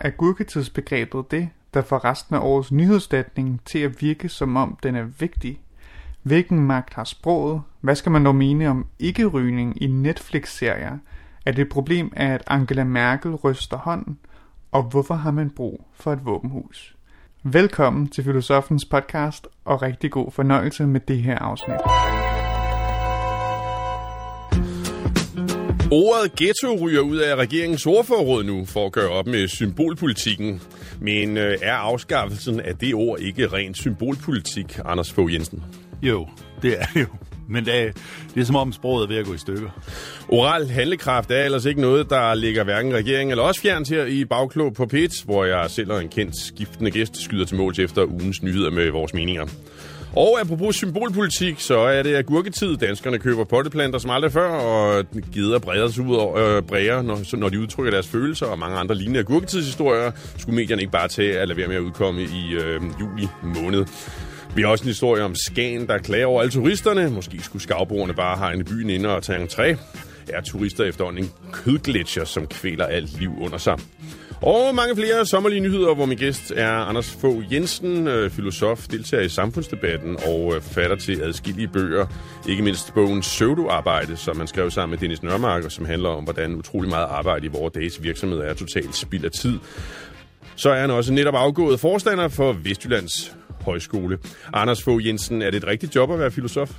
agurketidsbegrebet det, der får resten af årets nyhedsdatning til at virke som om den er vigtig? Hvilken magt har sproget? Hvad skal man dog mene om ikke-rygning i Netflix-serier? Er det et problem, at Angela Merkel ryster hånden? Og hvorfor har man brug for et våbenhus? Velkommen til Filosofens podcast, og rigtig god fornøjelse med det her afsnit. Ordet ghetto ryger ud af regeringens ordforråd nu for at gøre op med symbolpolitikken. Men øh, er afskaffelsen af det ord ikke rent symbolpolitik, Anders Fogh Jensen? Jo, det er det jo. Men det er, det er som om sproget er ved at gå i stykker. Oral handlekraft er ellers ikke noget, der ligger hverken regeringen eller også fjernt her i Bagklog på PIT, hvor jeg selv og en kendt skiftende gæst skyder til mål efter ugens nyheder med vores meninger. Og apropos symbolpolitik, så er det agurketid. Danskerne køber potteplanter som aldrig før, og gider breder sig ud over øh, bræger, når, når de udtrykker deres følelser, og mange andre lignende agurketidshistorier, skulle medierne ikke bare tage at lade være med at udkomme i øh, juli måned. Vi har også en historie om Skagen, der klager over alle turisterne. Måske skulle skavbrugerne bare have en byen inde og tage en træ. Er turister efterhånden en kødgletscher, som kvæler alt liv under sig. Og mange flere sommerlige nyheder, hvor min gæst er Anders Fogh Jensen, øh, filosof, deltager i samfundsdebatten og øh, forfatter til adskillige bøger. Ikke mindst bogen Søvdoarbejde, som man skrev sammen med Dennis Nørmark, og som handler om, hvordan utrolig meget arbejde i vores dages virksomhed er totalt spild af tid. Så er han også netop afgået forstander for Vestjyllands Højskole. Anders Fogh Jensen, er det et rigtigt job at være filosof?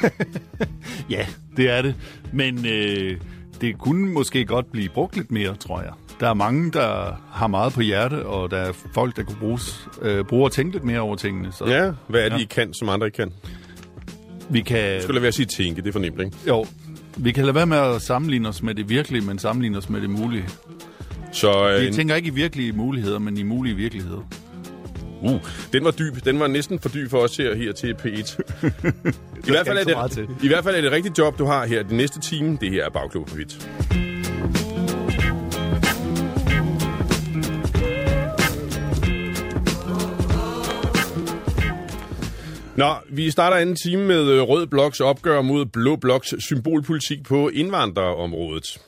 ja, det er det. Men øh, det kunne måske godt blive brugt lidt mere, tror jeg. Der er mange, der har meget på hjerte, og der er folk, der kunne bruges, øh, bruge at tænke lidt mere over tingene. Så, ja, hvad er det, ja. I kan, som andre ikke kan? Vi kan... Skulle lade være at sige tænke, det er fornemt, ikke? Jo, vi kan lade være med at sammenligne os med det virkelige, men sammenligne os med det mulige. Så, øh, vi tænker ikke i virkelige muligheder, men i mulige virkeligheder. Uh, den var dyb. Den var næsten for dyb for os her, her til P1. I, hvert fald er det, I hvert fald er det et rigtigt job, du har her den næste time. Det her er Bagklog på Vidt. Nå, vi starter anden time med øh, Rød Bloks opgør mod Blå Bloks symbolpolitik på indvandrerområdet.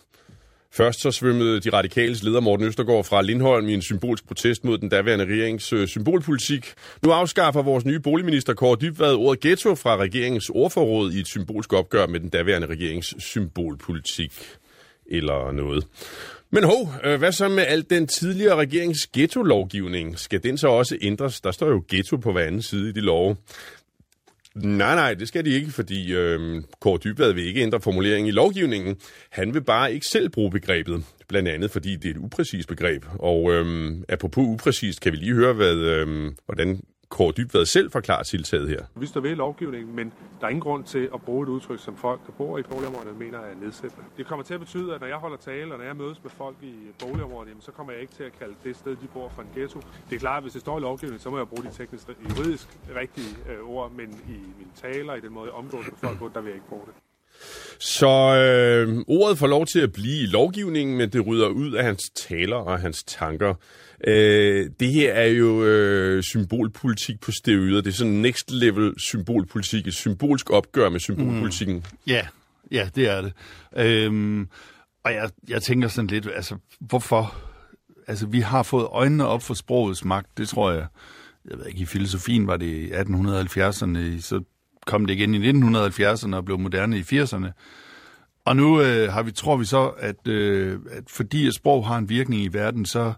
Først så svømmede de radikales leder Morten Østergaard fra Lindholm i en symbolsk protest mod den daværende regerings øh, symbolpolitik. Nu afskaffer vores nye boligminister Kåre Dybvad ordet ghetto fra regeringens ordforråd i et symbolsk opgør med den daværende regerings symbolpolitik. Eller noget. Men ho, øh, hvad så med alt den tidligere regerings ghetto-lovgivning? Skal den så også ændres? Der står jo ghetto på hver anden side i de love. Nej, nej, det skal de ikke, fordi øh, Kåre Dybvad vil ikke ændre formuleringen i lovgivningen. Han vil bare ikke selv bruge begrebet, blandt andet fordi det er et upræcist begreb. Og øh, apropos upræcist, kan vi lige høre, hvad, øh, hvordan Kåre Dybvad selv forklarer tiltaget her. Vi står ved lovgivningen, men der er ingen grund til at bruge et udtryk, som folk, der bor i boligområdet, mener er nedsættende. Det kommer til at betyde, at når jeg holder tale, og når jeg mødes med folk i boligområdet, så kommer jeg ikke til at kalde det sted, de bor, for en ghetto. Det er klart, at hvis det står i lovgivningen, så må jeg bruge de teknisk juridisk rigtige øh, ord, men i mine taler, i den måde, jeg omgås med folk på, der vil jeg ikke bruge det. Så øh, ordet får lov til at blive i lovgivningen, men det rydder ud af hans taler og hans tanker. Øh, det her er jo øh, symbolpolitik på steroider. Det er sådan next level symbolpolitik. Et symbolsk opgør med symbolpolitikken. Mm. Ja, ja, det er det. Øhm, og jeg, jeg tænker sådan lidt, altså, hvorfor? Altså, vi har fået øjnene op for sprogets magt, det tror jeg. Jeg ved ikke, i filosofien var det i 1870'erne, så kom det igen i 1970'erne og blev moderne i 80'erne. Og nu øh, har vi, tror vi så, at, øh, at fordi et sprog har en virkning i verden, så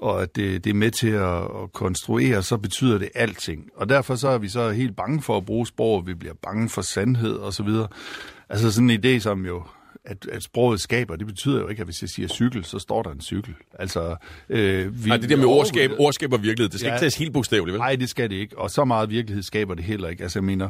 og at det, det er med til at, at konstruere, så betyder det alting. Og derfor så er vi så helt bange for at bruge sprog, vi bliver bange for sandhed og så videre. Altså sådan en idé, som jo at, at sproget skaber, det betyder jo ikke, at hvis jeg siger cykel, så står der en cykel. Altså, øh, vi, Nej, det der med ordskab, ordskab og virkelighed, det skal ja, ikke tages helt bogstaveligt, vel? Nej, det skal det ikke. Og så meget virkelighed skaber det heller ikke. Altså, jeg mener,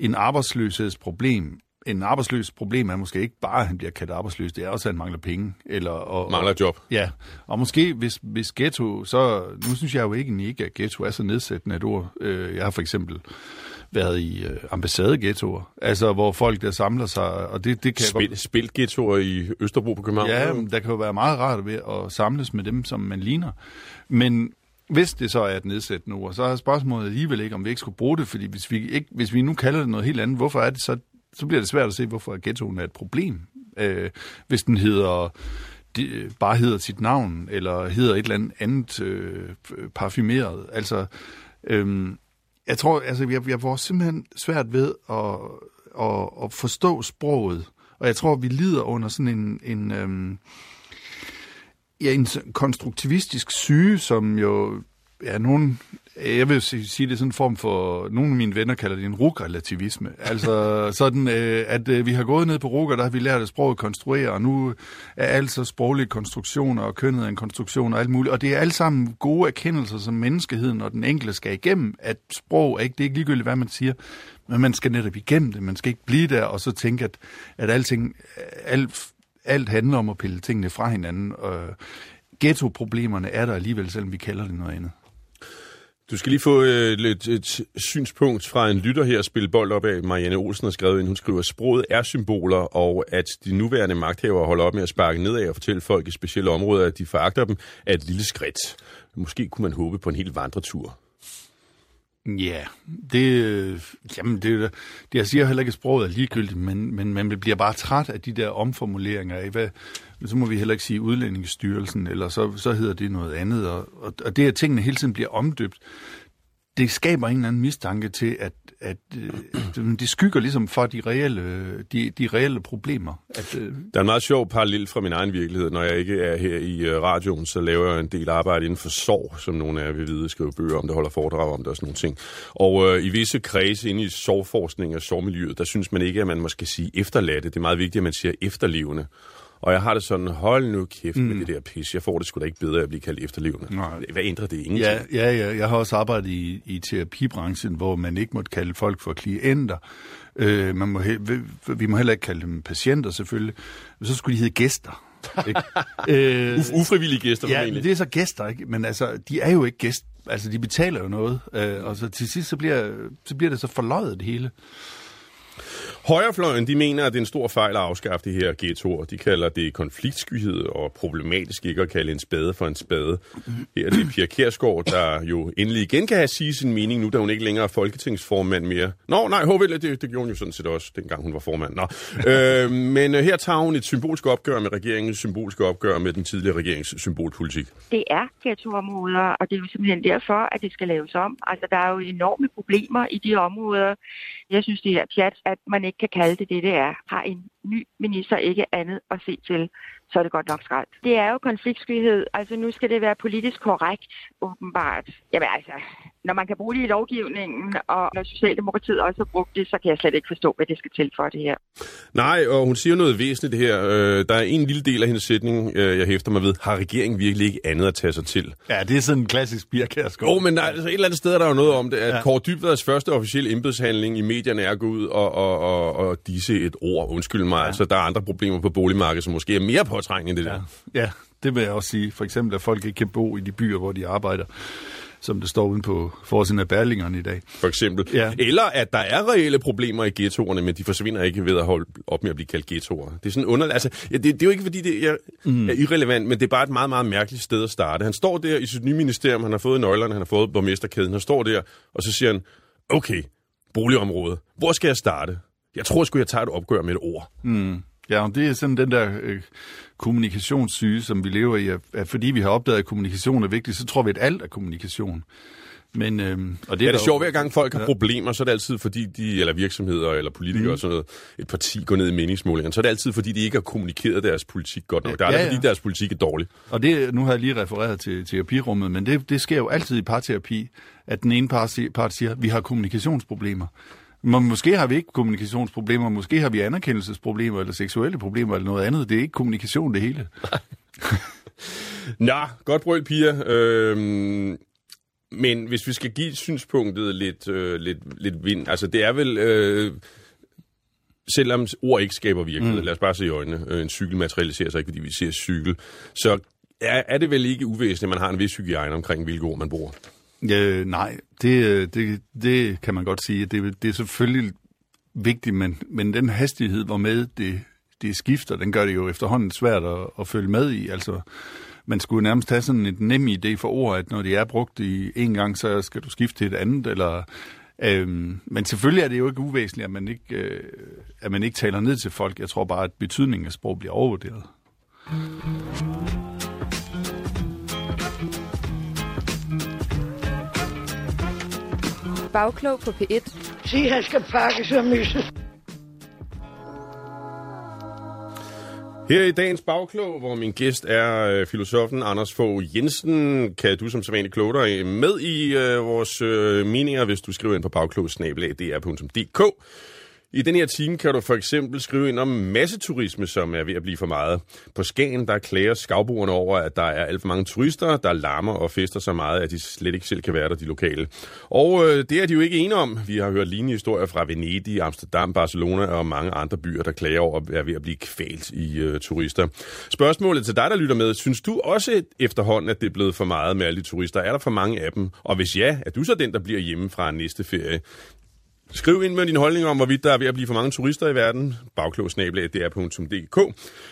en arbejdsløshedsproblem en arbejdsløs problem er måske ikke bare, at han bliver kaldt arbejdsløs, det er også, at han mangler penge. Eller, og, mangler job. Ja, og måske hvis, hvis ghetto, så, nu synes jeg jo ikke, ikke at ghetto er så nedsættende et ord. Øh, jeg har for eksempel været i øh, ambassadeghettoer, altså hvor folk der samler sig, og det, det kan Spil, godt... Spildt ghettoer i Østerbro på København? Ja, der kan jo være meget rart ved at samles med dem, som man ligner. Men hvis det så er et nedsættende ord, så er spørgsmålet alligevel ikke, om vi ikke skulle bruge det, fordi hvis vi, ikke, hvis vi nu kalder det noget helt andet, hvorfor er det så så bliver det svært at se, hvorfor ghettoen er et problem. Øh, hvis den hedder de, bare hedder sit navn, eller hedder et eller andet, andet øh, parfumeret. Altså, øh, jeg tror, altså, jeg, jeg var simpelthen svært ved at, at, at forstå sproget, og jeg tror, vi lider under sådan en, en, øhm, ja, en konstruktivistisk syge, som jo ja, nogen, Øh, jeg vil sige det sådan en form for, nogle af mine venner kalder det en rugrelativisme. Altså sådan, øh, at øh, vi har gået ned på rug, der har vi lært at sproget konstruere, og nu er alt så sproglige konstruktioner, og kønnet er en konstruktion og alt muligt. Og det er alle sammen gode erkendelser, som menneskeheden og den enkelte skal igennem, at sprog er ikke, det er ikke ligegyldigt, hvad man siger, men man skal netop igennem det. Man skal ikke blive der og så tænke, at, at alting, alt, alt handler om at pille tingene fra hinanden. Og ghetto-problemerne er der alligevel, selvom vi kalder det noget andet. Du skal lige få øh, lidt et synspunkt fra en lytter her, spille bold op af Marianne Olsen har skrevet ind. Hun skriver, at sproget er symboler, og at de nuværende magthavere holder op med at sparke nedad og fortælle folk i specielle områder, at de foragter dem, er et lille skridt. Måske kunne man håbe på en hel vandretur. Ja, det, øh, jamen det, det, jeg siger heller ikke, at sproget er ligegyldigt, men, men man bliver bare træt af de der omformuleringer af, hvad, så må vi heller ikke sige udlændingsstyrelsen, eller så, så hedder det noget andet, og, og, og det, at tingene hele tiden bliver omdøbt, det skaber en eller anden mistanke til, at, at øh, det skygger ligesom for de reelle, de, de reelle problemer. At, øh... Der er en meget sjov parallel fra min egen virkelighed. Når jeg ikke er her i øh, radioen, så laver jeg en del arbejde inden for sorg, som nogle af jer vil vide, skrive bøger om det, holder foredrag om det og sådan nogle ting. Og øh, i visse kredse inde i sorgforskning og sorgmiljøet, der synes man ikke, at man måske sige efterladte. Det er meget vigtigt, at man siger efterlevende. Og jeg har det sådan, hold nu kæft mm. med det der pis. Jeg får det sgu da ikke bedre at blive kaldt efterlevende. Nej. Hvad ændrer det? Ingenting. Ja, ja, ja, jeg har også arbejdet i, i terapibranchen, hvor man ikke måtte kalde folk for klienter. Øh, man må he- vi må heller ikke kalde dem patienter, selvfølgelig. Så skulle de hedde gæster. Ikke? øh, Uf- ufrivillige gæster, Ja, formentlig. det er så gæster, ikke? Men altså, de er jo ikke gæster. Altså, de betaler jo noget. Øh, og så til sidst, så bliver, så bliver det så forløjet det hele. Højrefløjen de mener, at det er en stor fejl at afskaffe det her ghettoer. De kalder det konfliktskyhed og problematisk ikke at kalde en spade for en spade. Her er det Pia Kærsgaard, der jo endelig igen kan have sige sin mening, nu da hun ikke længere er folketingsformand mere. Nå, nej, HVL, det, det gjorde hun jo sådan set også, dengang hun var formand. Nå. øh, men øh, her tager hun et symbolsk opgør med regeringens symbolske opgør med den tidligere regerings symbolpolitik. Det er ghettoområder, og det er jo simpelthen derfor, at det skal laves om. Altså, der er jo enorme problemer i de områder. Jeg synes, det er pjat, at man ikke kan kalde det det, det er. Har en ny minister ikke andet at se til, så er det godt nok skrald. Det er jo konfliktskyhed. Altså nu skal det være politisk korrekt, åbenbart. Jamen altså, når man kan bruge det i lovgivningen, og når Socialdemokratiet også har brugt det, så kan jeg slet ikke forstå, hvad det skal til for det her. Nej, og hun siger noget væsentligt her. Øh, der er en lille del af hendes sætning, øh, jeg hæfter mig ved. Har regeringen virkelig ikke andet at tage sig til? Ja, det er sådan en klassisk birkærskov. Åh, oh, men der, altså, et eller andet sted er der jo noget om det, at ja. Kåre Dybvads første officielle embedshandling i medierne er at gå ud og, og, og, og disse et ord. Undskyld mig, ja. altså der er andre problemer på boligmarkedet, som måske er mere påtrængende end det ja. der. Ja, det vil jeg også sige. For eksempel, at folk ikke kan bo i de byer, hvor de arbejder som det står uden på forsiden af Berlingeren i dag. For eksempel. Ja. Eller at der er reelle problemer i ghettoerne, men de forsvinder ikke ved at holde op med at blive kaldt ghettoer. Det er sådan underligt. Altså, ja, det, det, er jo ikke, fordi det er, mm. er irrelevant, men det er bare et meget, meget mærkeligt sted at starte. Han står der i sit nye ministerium, han har fået nøglerne, han har fået borgmesterkæden, han står der, og så siger han, okay, boligområde, hvor skal jeg starte? Jeg tror sgu, jeg tager et opgør med et ord. Mm. Ja, og det er sådan den der øh, kommunikationssyge, som vi lever i, at, at fordi vi har opdaget, at kommunikation er vigtigt, så tror vi, at alt er kommunikation. Men, øhm, og det er, ja, det er sjovt, hver gang folk har ja. problemer, så er det altid fordi de, eller virksomheder, eller politikere, mm. og sådan noget, et parti går ned i meningsmålingerne, så er det altid fordi de ikke har kommunikeret deres politik godt nok. Det er ja, ja. fordi deres politik er dårlig. Og det, nu har jeg lige refereret til terapirummet, men det, det sker jo altid i parterapi, at den ene part, part siger, vi har kommunikationsproblemer. Men måske har vi ikke kommunikationsproblemer, måske har vi anerkendelsesproblemer, eller seksuelle problemer, eller noget andet. Det er ikke kommunikation, det hele. Nå, godt brøl, Pia. Øhm, men hvis vi skal give synspunktet lidt, øh, lidt, lidt vind, altså det er vel... Øh, selvom ord ikke skaber virkelighed, mm. lad os bare se i øjnene, øh, en cykel materialiserer sig ikke, fordi vi ser cykel, så er, er det vel ikke uvæsentligt, at man har en vis hygiejne omkring, hvilke ord man bruger? Øh, nej, det, øh, det, det kan man godt sige. Det, det er selvfølgelig vigtigt, men, men den hastighed, hvor med det, det skifter, den gør det jo efterhånden svært at, at følge med i. Altså, man skulle nærmest have sådan et nem idé for ord, at når de er brugt i en gang, så skal du skifte til et andet, eller... Øhm, men selvfølgelig er det jo ikke uvæsentligt, at man ikke, øh, at man ikke taler ned til folk. Jeg tror bare, at betydningen af sprog bliver overvurderet. Bagklog på P1. Sig, han skal pakke sig mysse. Her i dagens bagklog, hvor min gæst er øh, filosofen Anders Fogh Jensen, kan du som sædvanligt kloge dig med i øh, vores øh, meninger, hvis du skriver ind på bagklogsnabelag.dr.dk. I den her time kan du for eksempel skrive ind om masseturisme, som er ved at blive for meget. På Skagen, der klager skavboerne over, at der er alt for mange turister, der larmer og fester så meget, at de slet ikke selv kan være der, de lokale. Og øh, det er de jo ikke enige om. Vi har hørt lignende historier fra Venedig, Amsterdam, Barcelona og mange andre byer, der klager over, at er ved at blive kvalt i øh, turister. Spørgsmålet til dig, der lytter med. Synes du også efterhånden, at det er blevet for meget med alle de turister? Er der for mange af dem? Og hvis ja, er du så den, der bliver hjemme fra næste ferie? Skriv ind med din holdning om, hvorvidt der er ved at blive for mange turister i verden. Bagklogsnabelag.dr.dk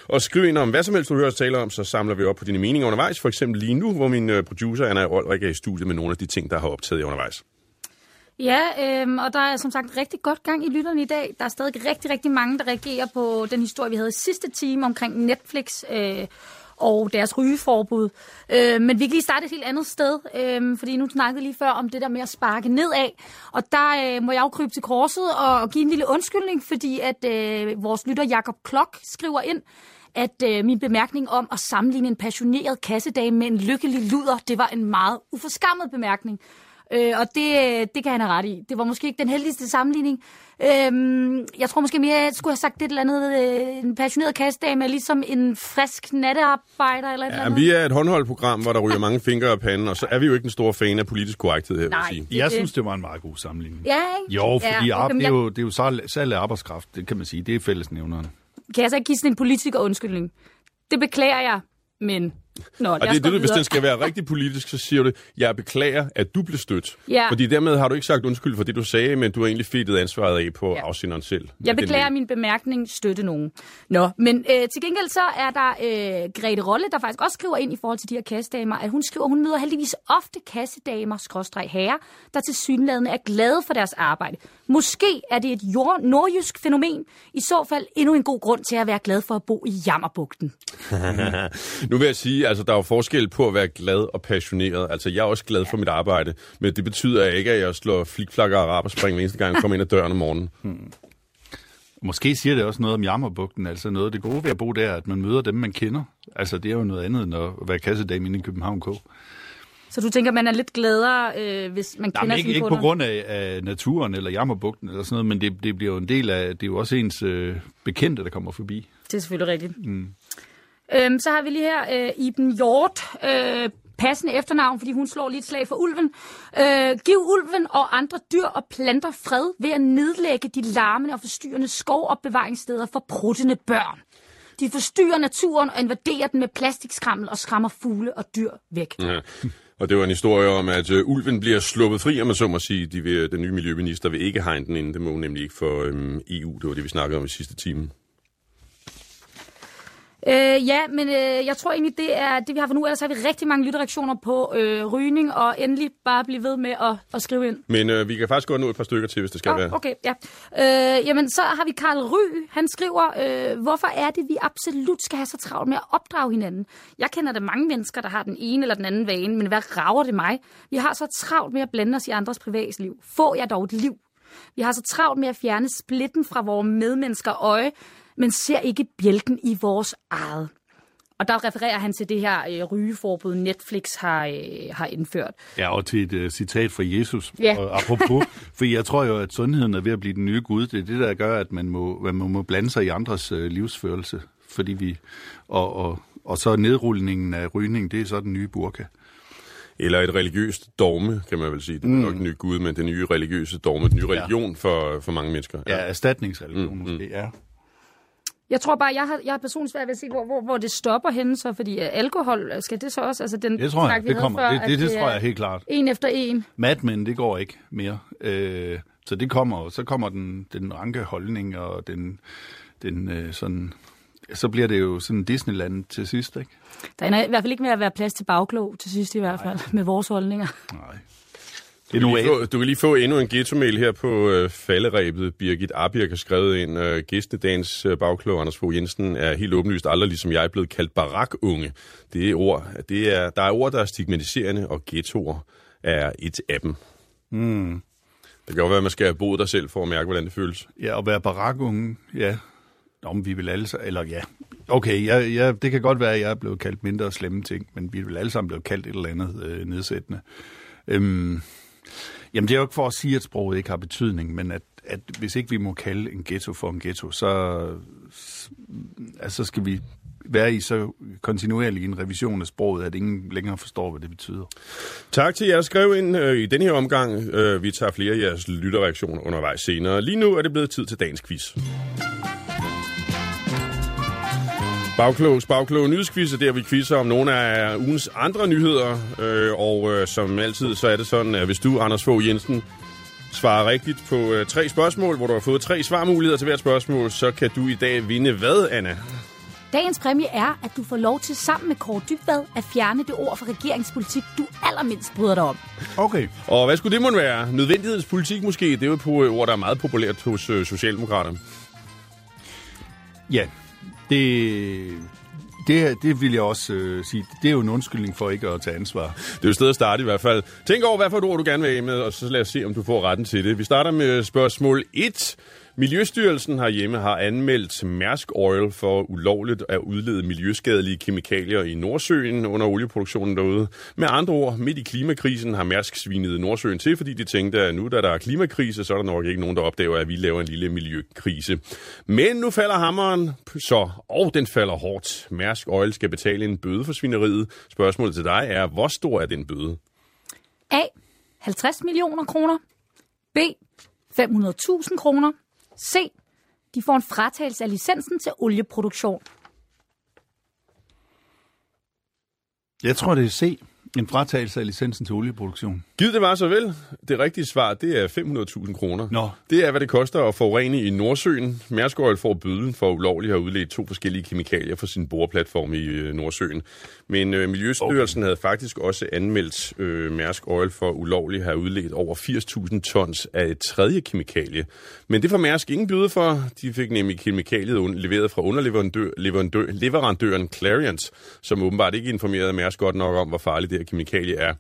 Og skriv ind om hvad som helst, du hører os tale om, så samler vi op på dine meninger undervejs. For eksempel lige nu, hvor min øh, producer Anna Olrik er i studiet med nogle af de ting, der har optaget undervejs. Ja, øhm, og der er som sagt rigtig godt gang i lytterne i dag. Der er stadig rigtig, rigtig mange, der reagerer på den historie, vi havde i sidste time omkring Netflix. Øh, og deres rygeforbud. Øh, men vi kan lige starte et helt andet sted, øh, fordi nu snakkede lige før om det der med at sparke nedad. Og der øh, må jeg jo krybe til korset og give en lille undskyldning, fordi at øh, vores lytter Jakob Klok skriver ind, at øh, min bemærkning om at sammenligne en passioneret kassedame med en lykkelig luder, det var en meget uforskammet bemærkning. Øh, og det, det kan han have ret i. Det var måske ikke den heldigste sammenligning. Øhm, jeg tror måske mere, at jeg skulle have sagt det eller andet. Øh, en passioneret kastdame er ligesom en frisk nattearbejder eller et Ja, eller andet. vi er et håndholdprogram, hvor der ryger mange fingre af panden, og så er vi jo ikke en stor fan af politisk korrekthed her, vil jeg Nej. sige. Jeg det- synes, det var en meget god sammenligning. Ja, ikke? Jo, fordi Ja, okay, det, er jeg- jo, det er jo salg, salg af arbejdskraft, det kan man sige. Det er fællesnævneren. Kan jeg så ikke give sådan en politiker undskyldning? Det beklager jeg, men... Nå, Og det er det, du, hvis den skal være rigtig politisk, så siger du, jeg beklager, at du blev stødt. Ja. Fordi dermed har du ikke sagt undskyld for det, du sagde, men du har egentlig fedtet ansvaret af på Ja. afsenderen selv. Jeg beklager min bemærkning, støtte nogen. Nå, men øh, til gengæld så er der øh, Grete Rolle, der faktisk også skriver ind i forhold til de her kassedamer, at hun skriver, at hun møder heldigvis ofte kassedamer, skråstreg herrer, der til synlædende er glade for deres arbejde. Måske er det et jord- nordjysk fænomen. I så fald endnu en god grund til at være glad for at bo i Jammerbugten. Nu vil jeg sige, altså der er jo forskel på at være glad og passioneret. Altså jeg er også glad for mit arbejde, men det betyder ikke, at jeg slår flikflakker og raberspring hver eneste gang, jeg kommer ind ad døren om morgenen. Måske siger det også noget om Jammerbugten. Altså noget af det gode ved at bo der, er, at man møder dem, man kender. Altså det er jo noget andet end at være kassedame inde i København K. Så du tænker, man er lidt gladere, øh, hvis man Nej, kender men ikke, ikke på grund af, af naturen eller Jammerbugten eller sådan noget, men det, det bliver jo en del af, det er jo også ens øh, bekendte, der kommer forbi. Det er selvfølgelig rigtigt. Mm. Øhm, så har vi lige her øh, Iben Hjort, øh, passende efternavn, fordi hun slår lige et slag for ulven. Øh, giv ulven og andre dyr og planter fred ved at nedlægge de larmende og forstyrrende skovopbevaringssteder for pruttende børn. De forstyrrer naturen og invaderer den med plastikskrammel og skræmmer fugle og dyr væk. Ja. Og det var en historie om, at øh, ulven bliver sluppet fri, om man så må sige. De vil, øh, den nye miljøminister vil ikke hegne den ind. Det må hun nemlig ikke for øhm, EU. Det var det, vi snakkede om i sidste time. Øh, ja, men øh, jeg tror egentlig, det er det, vi har for nu. Ellers har vi rigtig mange lyttereaktioner på øh, rygning, og endelig bare blive ved med at, at skrive ind. Men øh, vi kan faktisk godt nå et par stykker til, hvis det skal være. Oh, okay, ja. Øh, jamen, så har vi Karl Ry. Han skriver, øh, hvorfor er det, vi absolut skal have så travlt med at opdrage hinanden? Jeg kender der mange mennesker, der har den ene eller den anden vane, men hvad rager det mig? Vi har så travlt med at blande os i andres privatliv. Få jeg dog et liv. Vi har så travlt med at fjerne splitten fra vores medmennesker øje, men ser ikke bjælken i vores eget. Og der refererer han til det her øh, rygeforbud, Netflix har, øh, har indført. Ja, og til et uh, citat fra Jesus. Ja. Og apropos, for jeg tror jo, at sundheden er ved at blive den nye Gud. Det er det, der gør, at man må, man må blande sig i andres uh, livsførelse. Fordi vi, og, og, og så nedrulningen af rygning, det er så den nye burka. Eller et religiøst dogme, kan man vel sige. Det er mm. nok den nye Gud, men den nye religiøse dogme, den nye religion for, for mange mennesker. Ja, erstatningsreligion mm, måske, ja. Jeg tror bare, jeg har, jeg har personligt svært ved at se, hvor, hvor, hvor det stopper henne, så fordi uh, alkohol, øh, skal det så også? Altså den Det tror snak, jeg, vi det kommer. Før, det, det, at det tror er jeg helt klart. En efter en. Mad Men, det går ikke mere. Øh, så det kommer, så kommer den, den ranke holdning, og den, den øh, sådan, så bliver det jo sådan Disneyland til sidst, ikke? Der ender i hvert fald ikke med at være plads til bagklog til sidst i hvert fald, med vores holdninger. Nej. Du kan, lige få, du kan lige få endnu en ghetto-mail her på øh, falderæbet. Birgit Arbjerg har skrevet ind, øh, gæstedagens øh, bagklog, Anders Fogh Jensen, er helt åbenlyst aldrig, ligesom jeg, blevet kaldt barakunge. Det er ord, det er, der er ord, der er stigmatiserende, og ghettoer er et af dem. Mm. Det kan jo være, at man skal have boet selv for at mærke, hvordan det føles. Ja, at være barakunge, ja. Om vi vil alle eller ja. Okay, ja, ja, det kan godt være, at jeg er blevet kaldt mindre slemme ting, men vi vil alle sammen blive kaldt et eller andet øh, nedsættende. Øhm, jamen, det er jo ikke for at sige, at sproget ikke har betydning, men at, at hvis ikke vi må kalde en ghetto for en ghetto, så, altså, så skal vi være i så kontinuerlig en revision af sproget, at ingen længere forstår, hvad det betyder. Tak til jer, der skrev ind øh, i den her omgang. Øh, vi tager flere af jeres lytterreaktioner undervejs senere. Lige nu er det blevet tid til dagens quiz. Bagklogs Bagklog Nyhedsquiz er der, vi quizzer om nogle af ugens andre nyheder. Øh, og øh, som altid, så er det sådan, at hvis du, Anders Fogh Jensen, svarer rigtigt på øh, tre spørgsmål, hvor du har fået tre svarmuligheder til hvert spørgsmål, så kan du i dag vinde hvad, Anna? Dagens præmie er, at du får lov til sammen med Kåre Dybvad at fjerne det ord fra regeringspolitik, du allermindst bryder dig om. Okay. Og hvad skulle det måtte være? Nødvendighedspolitik måske? Det er jo et ord, der er meget populært hos øh, Socialdemokraterne. Ja, det, det, det vil jeg også øh, sige. Det er jo en undskyldning for ikke at tage ansvar. Det er jo et sted at starte i hvert fald. Tænk over, hvad for et ord du gerne vil have med, og så lad os se, om du får retten til det. Vi starter med spørgsmål 1. Miljøstyrelsen herhjemme har anmeldt Mærsk Oil for ulovligt at udlede miljøskadelige kemikalier i Nordsøen under olieproduktionen derude. Med andre ord, midt i klimakrisen har Mærsk svinet Nordsøen til, fordi de tænkte, at nu da der er klimakrise, så er der nok ikke nogen, der opdager, at vi laver en lille miljøkrise. Men nu falder hammeren så, og den falder hårdt. Mærsk Oil skal betale en bøde for svineriet. Spørgsmålet til dig er, hvor stor er den bøde? A. 50 millioner kroner. B. 500.000 kroner. C. De får en fratagelse af licensen til olieproduktion. Jeg tror, det er C. En fratagelse af licensen til olieproduktion. Giv det bare så vel. Det rigtige svar, det er 500.000 kroner. Nå. Det er, hvad det koster at forurene i Nordsøen. Mærsk Oil får bøden for ulovligt at have udledt to forskellige kemikalier fra sin boreplatform i øh, Nordsøen. Men øh, Miljøstyrelsen okay. havde faktisk også anmeldt øh, Mærsk Oil for ulovligt at have udledt over 80.000 tons af et tredje kemikalie. Men det får Mærsk ingen bøde for. De fik nemlig kemikaliet leveret fra underleverandør, leverandør, leverandøren Clariant, som åbenbart ikke informerede Mærsk godt nok om, hvor farligt det her kemikalie er.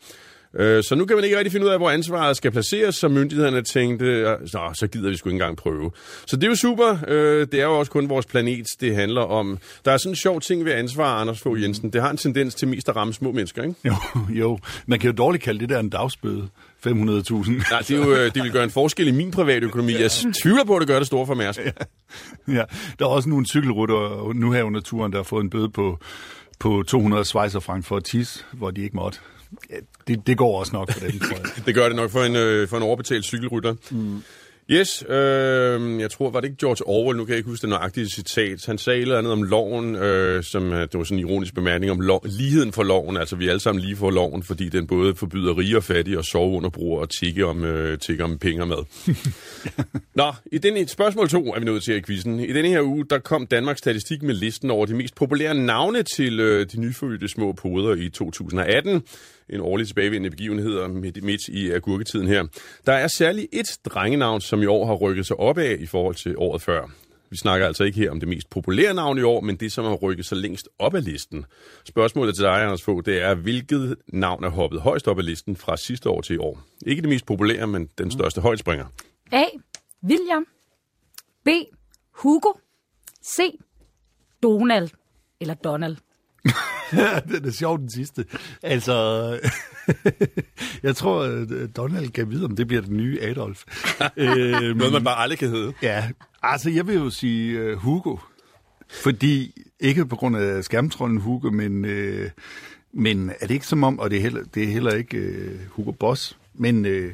Øh, Så nu kan man ikke rigtig finde ud af, hvor ansvaret skal placeres, så myndighederne tænkte, så, så gider vi sgu ikke engang prøve. Så det er jo super. Øh, Det er jo også kun vores planet, det handler om. Der er sådan en sjov ting ved ansvar, Anders Fogh Jensen. Det har en tendens til mest at ramme små mennesker, ikke? Jo, jo. Man kan jo dårligt kalde det der en dagsbøde. 500.000. Nej, det, er jo, øh, det vil gøre en forskel i min private økonomi. Jeg tvivler på, at det gør det store for Mærsk. ja. Der er også nogle cykelrytter nu her under turen, der har fået en bøde på, på 200 svejserfrank for at tisse, hvor de ikke måtte. Ja, det, det går også nok for dem, tror jeg. Det gør det nok for en, øh, for en overbetalt cykelrytter. Mm. Yes, øh, jeg tror, var det ikke George Orwell, nu kan jeg ikke huske det nøjagtige citat. Han sagde et eller andet om loven, øh, som øh, det var sådan en ironisk bemærkning om lov, ligheden for loven. Altså, vi er alle sammen lige for loven, fordi den både forbyder rige og fattige og sove under brug og tikke om, øh, tikke om penge og mad. Nå, i den, spørgsmål to er vi nået til i quizzen. I denne her uge, der kom Danmarks Statistik med listen over de mest populære navne til øh, de nyfødte små poder i 2018. En årlig tilbagevendende begivenhed midt, midt i agurketiden her. Der er særligt et drengenavn, som i år har rykket sig opad i forhold til året før. Vi snakker altså ikke her om det mest populære navn i år, men det, som har rykket sig længst op ad listen. Spørgsmålet til dig, Anders Fogh, det er, hvilket navn er hoppet højst op ad listen fra sidste år til i år? Ikke det mest populære, men den største højdspringer. A. William. B. Hugo. C. Donald. Eller Donald. den er sjov, den sidste. Altså, jeg tror, at Donald kan vide, om det bliver den nye Adolf. øhm, Noget, man bare aldrig kan hedde. ja, altså jeg vil jo sige uh, Hugo. Fordi, ikke på grund af skærmtrollen Hugo, men, uh, men er det ikke som om, og det er heller, det er heller ikke uh, Hugo Boss, men, uh,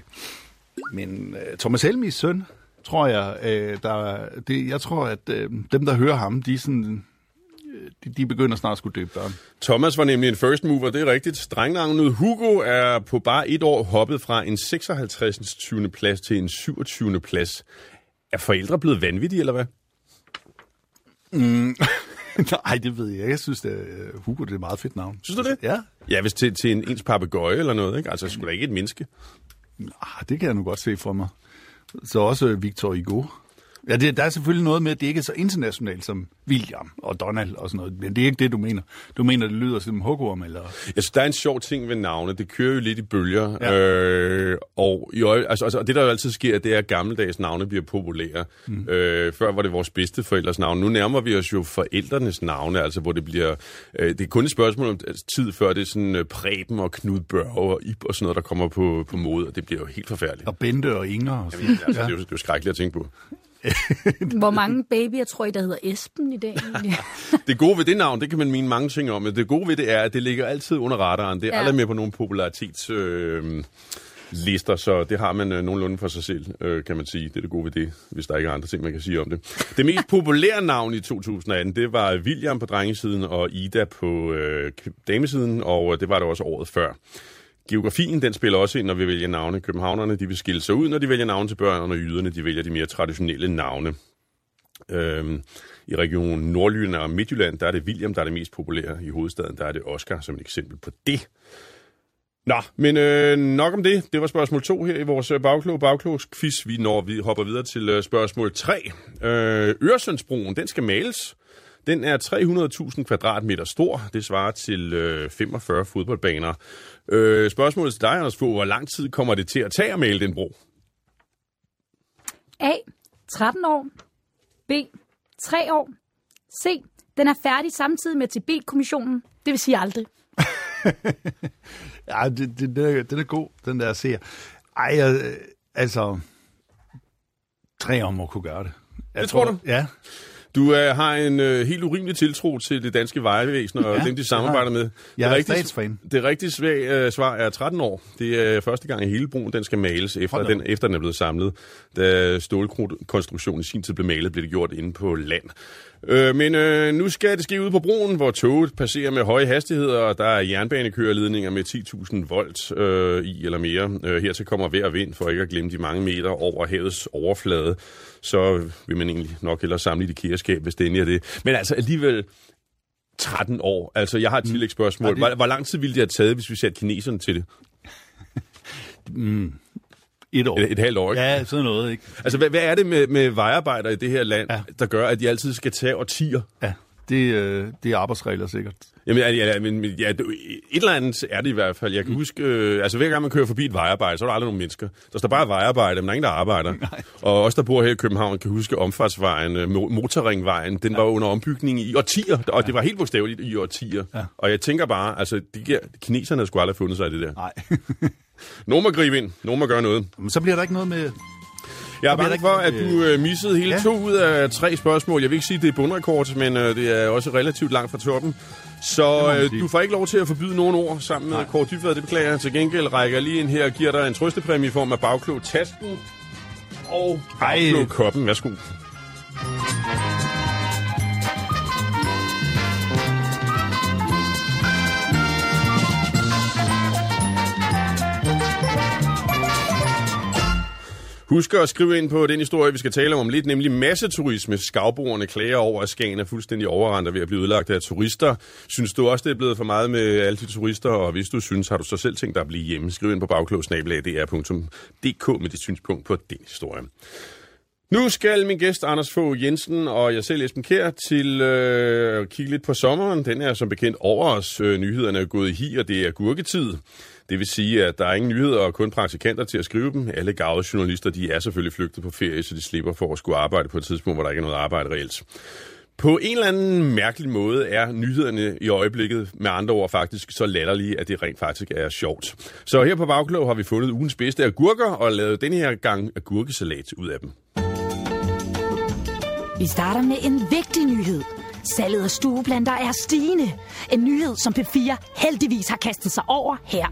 men uh, Thomas Helmis søn, tror jeg, uh, der, det, jeg tror, at uh, dem, der hører ham, de er sådan, øh, de, de begynder snart at skulle døbe børn. Thomas var nemlig en first mover, det er rigtigt. Drengnavnet Hugo er på bare et år hoppet fra en 56. 20. plads til en 27. plads. Er forældre blevet vanvittige, eller hvad? Nej, det ved jeg ikke. Jeg synes, at Hugo det er et meget fedt navn. Synes du det? Ja. Ja, hvis til, til en ens papegøje eller noget, ikke? Altså, skulle da ikke et menneske. Ah, det kan jeg nu godt se for mig. Så også Victor Hugo. Ja, det, der er selvfølgelig noget med, at det ikke er så internationalt som William og Donald og sådan noget, men det er ikke det, du mener. Du mener, det lyder som hugorm, eller? Jeg synes, der er en sjov ting ved navne. Det kører jo lidt i bølger. Ja. Øh, og i øje, altså, altså, det, der jo altid sker, det er, at gammeldags navne bliver populære. Mm. Øh, før var det vores bedste forældres navne. Nu nærmer vi os jo forældrenes navne, altså hvor det bliver... Øh, det er kun et spørgsmål om altså, tid, før det er sådan øh, Preben og Knud Børge og Ib og sådan noget, der kommer på, på mode, og det bliver jo helt forfærdeligt. Og Bente og Inger. Og Jamen, altså, ja. det, er jo, det er jo skrækkeligt at tænke på. Hvor mange babyer tror I, der hedder Esben i dag? det gode ved det navn, det kan man mene mange ting om, men det gode ved det er, at det ligger altid under radaren. Det er ja. aldrig med på nogle popularitets... Øh, lister, så det har man øh, nogenlunde for sig selv, øh, kan man sige. Det er det gode ved det, hvis der ikke er andre ting, man kan sige om det. Det mest populære navn i 2018, det var William på drengesiden og Ida på øh, damesiden, og det var det også året før. Geografien, den spiller også ind, når vi vælger navne. Københavnerne, de vil skille sig ud, når de vælger navne til børn, og når jyderne, de vælger de mere traditionelle navne. Øhm, I regionen Nordjylland og Midtjylland, der er det William, der er det mest populære. I hovedstaden, der er det Oscar som et eksempel på det. Nå, men øh, nok om det. Det var spørgsmål 2 her i vores øh, bagklog bagklogs. Vi når vi hopper videre til øh, spørgsmål 3. Øh, Øresundsbroen, den skal males. Den er 300.000 kvadratmeter stor. Det svarer til øh, 45 fodboldbaner. Øh, spørgsmålet til dig, Anders Fogh. Hvor lang tid kommer det til at tage at male den bro? A. 13 år. B. 3 år. C. Den er færdig samtidig med Tibet-kommissionen. Det vil sige aldrig. ja, det, det, det, er, den er god, den der ser. Ej, øh, altså... Tre år må kunne gøre det. Jeg det tror, tror du? Ja. Du øh, har en øh, helt urimelig tiltro til det danske vejvæsen og ja, dem, de samarbejder med. Jeg er rigtig, statsfan. Det rigtige svag, øh, svar er 13 år. Det er første gang i hele broen, den skal males, efter den, efter den er blevet samlet. Da stålkonstruktionen i sin tid blev malet, blev det gjort inde på land. Øh, men øh, nu skal det ske ude på broen, hvor toget passerer med høje hastigheder, og der er jernbanekøreledninger med 10.000 volt øh, i eller mere. Øh, hertil kommer vejr og vind, for ikke at glemme de mange meter over havets overflade. Så vil man egentlig nok hellere samle det kæreskab, hvis det endelig er det. Men altså alligevel 13 år. Altså, jeg har et mm. tillægsspørgsmål. Hvor, hvor lang tid ville det have taget, hvis vi satte kineserne til det? mm. Et år. Et, et halvt år, ikke? Ja, sådan noget, ikke? Altså, hvad, hvad er det med, med vejarbejdere i det her land, ja. der gør, at de altid skal tage årtier? Ja, det, øh, det er arbejdsregler sikkert. Jamen, ja, ja, men, ja, et eller andet er det i hvert fald. Jeg kan mm. huske, øh, altså hver gang man kører forbi et vejarbejde, så er der aldrig nogen mennesker. Der står bare vejarbejde, men der er ingen, der arbejder. Nej. Og os, der bor her i København, kan huske omfartsvejen, øh, motorringvejen, den ja. var under ombygning i årtier, og ja. det var helt bogstaveligt i årtier. Ja. Og jeg tænker bare, altså, de, kineserne skulle aldrig have fundet sig i det der. Nej. Nogen må gribe ind. Nogen må gøre noget. Men så bliver der ikke noget med... Jeg er bange for, at du øh, missede hele ja. to ud af tre spørgsmål. Jeg vil ikke sige, at det er bundrekord, men øh, det er også relativt langt fra toppen. Så øh, du får ikke lov til at forbyde nogen ord sammen med Kåre Dybvad, det beklager jeg. Til gengæld rækker lige ind her og giver dig en trøstepræmie i form af bagklog tasken og bagklog koppen. Værsgo. Husk at skrive ind på den historie, vi skal tale om lidt, nemlig masseturisme. Skavboerne klager over, at Skagen er fuldstændig overrendt ved at blive udlagt af turister. Synes du også, det er blevet for meget med alle de turister? Og hvis du synes, har du så selv tænkt dig at blive hjemme? Skriv ind på bagklogsnabelag.dr.dk med dit synspunkt på den historie. Nu skal min gæst Anders Fogh Jensen og jeg selv Esben Kær til øh, at kigge lidt på sommeren. Den er som bekendt over os. Øh, nyhederne er gået i hi, og det er gurketid. Det vil sige, at der er ingen nyheder og kun praktikanter til at skrive dem. Alle gavede journalister de er selvfølgelig flygtet på ferie, så de slipper for at skulle arbejde på et tidspunkt, hvor der ikke er noget arbejde reelt. På en eller anden mærkelig måde er nyhederne i øjeblikket med andre ord faktisk så latterlige, at det rent faktisk er sjovt. Så her på Bagklog har vi fundet ugens bedste agurker og lavet denne her gang agurkesalat ud af dem. Vi starter med en vigtig nyhed. Salget af stueplanter er stigende. En nyhed, som P4 heldigvis har kastet sig over her.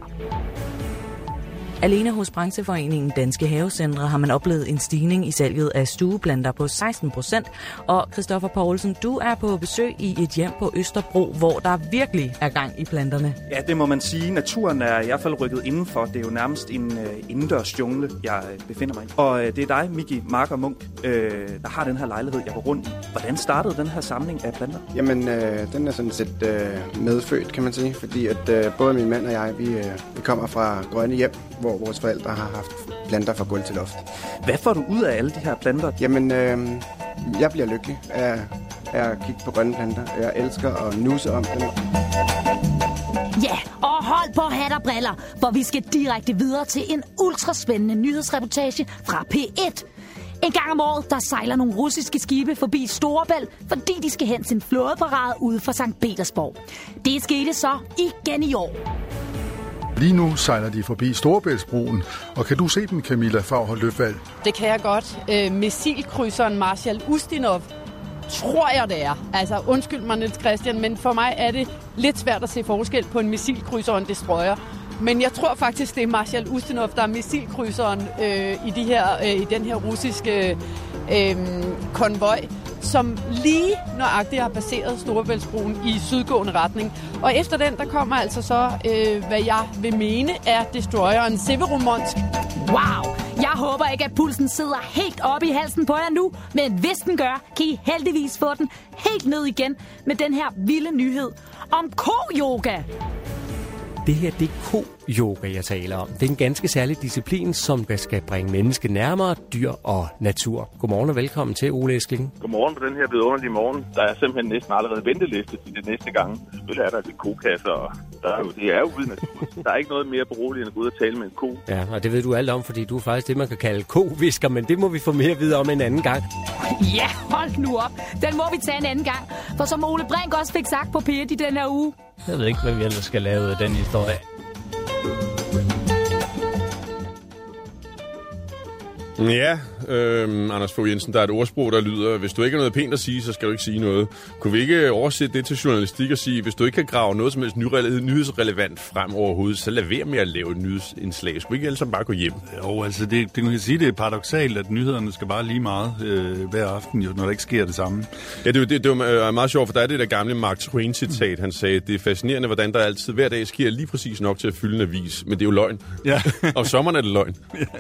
Alene hos brancheforeningen Danske Havecentre har man oplevet en stigning i salget af stueplanter på 16 procent. Og Christoffer Poulsen, du er på besøg i et hjem på Østerbro, hvor der virkelig er gang i planterne. Ja, det må man sige. Naturen er i hvert fald rykket indenfor. Det er jo nærmest en uh, indendørs jungle, jeg befinder mig i. Og uh, det er dig, Miki Marker Munk, øh, der har den her lejlighed, jeg går rundt i. Hvordan startede den her samling af planter? Jamen, øh, den er sådan set øh, medfødt, kan man sige, fordi at øh, både min mand og jeg, vi, øh, vi kommer fra grønne hjem, hvor vores forældre har haft planter fra gulv til loft. Hvad får du ud af alle de her planter? Jamen, øh, jeg bliver lykkelig af, af at kigge på grønne planter. Jeg elsker at nuse om dem. Ja, og hold på hat og briller, for vi skal direkte videre til en ultraspændende nyhedsreportage fra P1. En gang om året, der sejler nogle russiske skibe forbi Storebælt, fordi de skal hen til en flådeparade ude for St. Petersborg. Det skete så igen i år. Lige nu sejler de forbi Storebæltsbroen, og kan du se den, Camilla Favre Løfvald? Det kan jeg godt. Øh, missilkrydseren Marshal Ustinov tror jeg, det er. Altså, undskyld mig, Niels Christian, men for mig er det lidt svært at se forskel på en missilkrydser og en destroyer. Men jeg tror faktisk, det er Marshal Ustinov, der er missilkrydseren øh, i, de her, øh, i den her russiske øh, konvoj, som lige nøjagtigt har passeret Storebæltsbroen i sydgående retning. Og efter den, der kommer altså så, øh, hvad jeg vil mene, er destroyeren Severomonsk. Wow! Jeg håber ikke, at pulsen sidder helt oppe i halsen på jer nu, men hvis den gør, kan I heldigvis få den helt ned igen med den her vilde nyhed om ko-yoga. Det her, det er ko-yoga, jeg taler om. Det er en ganske særlig disciplin, som skal bringe mennesket nærmere dyr og natur. Godmorgen og velkommen til, Ole Eskling. Godmorgen på den her vidunderlige morgen. Der er simpelthen næsten allerede venteliste til det næste gang. Selvfølgelig er der lidt kokasser, og der er jo, det er jo ude natur. Der er ikke noget mere beroligende at gå ud og tale med en ko. Ja, og det ved du alt om, fordi du er faktisk det, man kan kalde ko-visker, men det må vi få mere at vide om en anden gang. Ja, hold nu op. Den må vi tage en anden gang. For som Ole Brink også fik sagt på P1 i den her uge. Jeg ved ikke, hvad vi ellers skal lave af den historie. Ja, øhm, Anders Fogh Jensen, der er et ordsprog, der lyder, hvis du ikke har noget pænt at sige, så skal du ikke sige noget. Kunne vi ikke oversætte det til journalistik og sige, hvis du ikke kan grave noget som helst nyhedsrelevant frem overhovedet, så lad være med at lave et nyhedsindslag. Skulle vi ikke ellers bare gå hjem? Jo, altså det, det kan sige, det er paradoxalt, at nyhederne skal bare lige meget øh, hver aften, jo, når der ikke sker det samme. Ja, det, det, det var meget sjovt, for der er det der gamle Mark Twain-citat. Han sagde, det er fascinerende, hvordan der altid hver dag sker lige præcis nok til at fylde en avis, men det er jo løgn. Ja. og sommeren er det løgn. ja.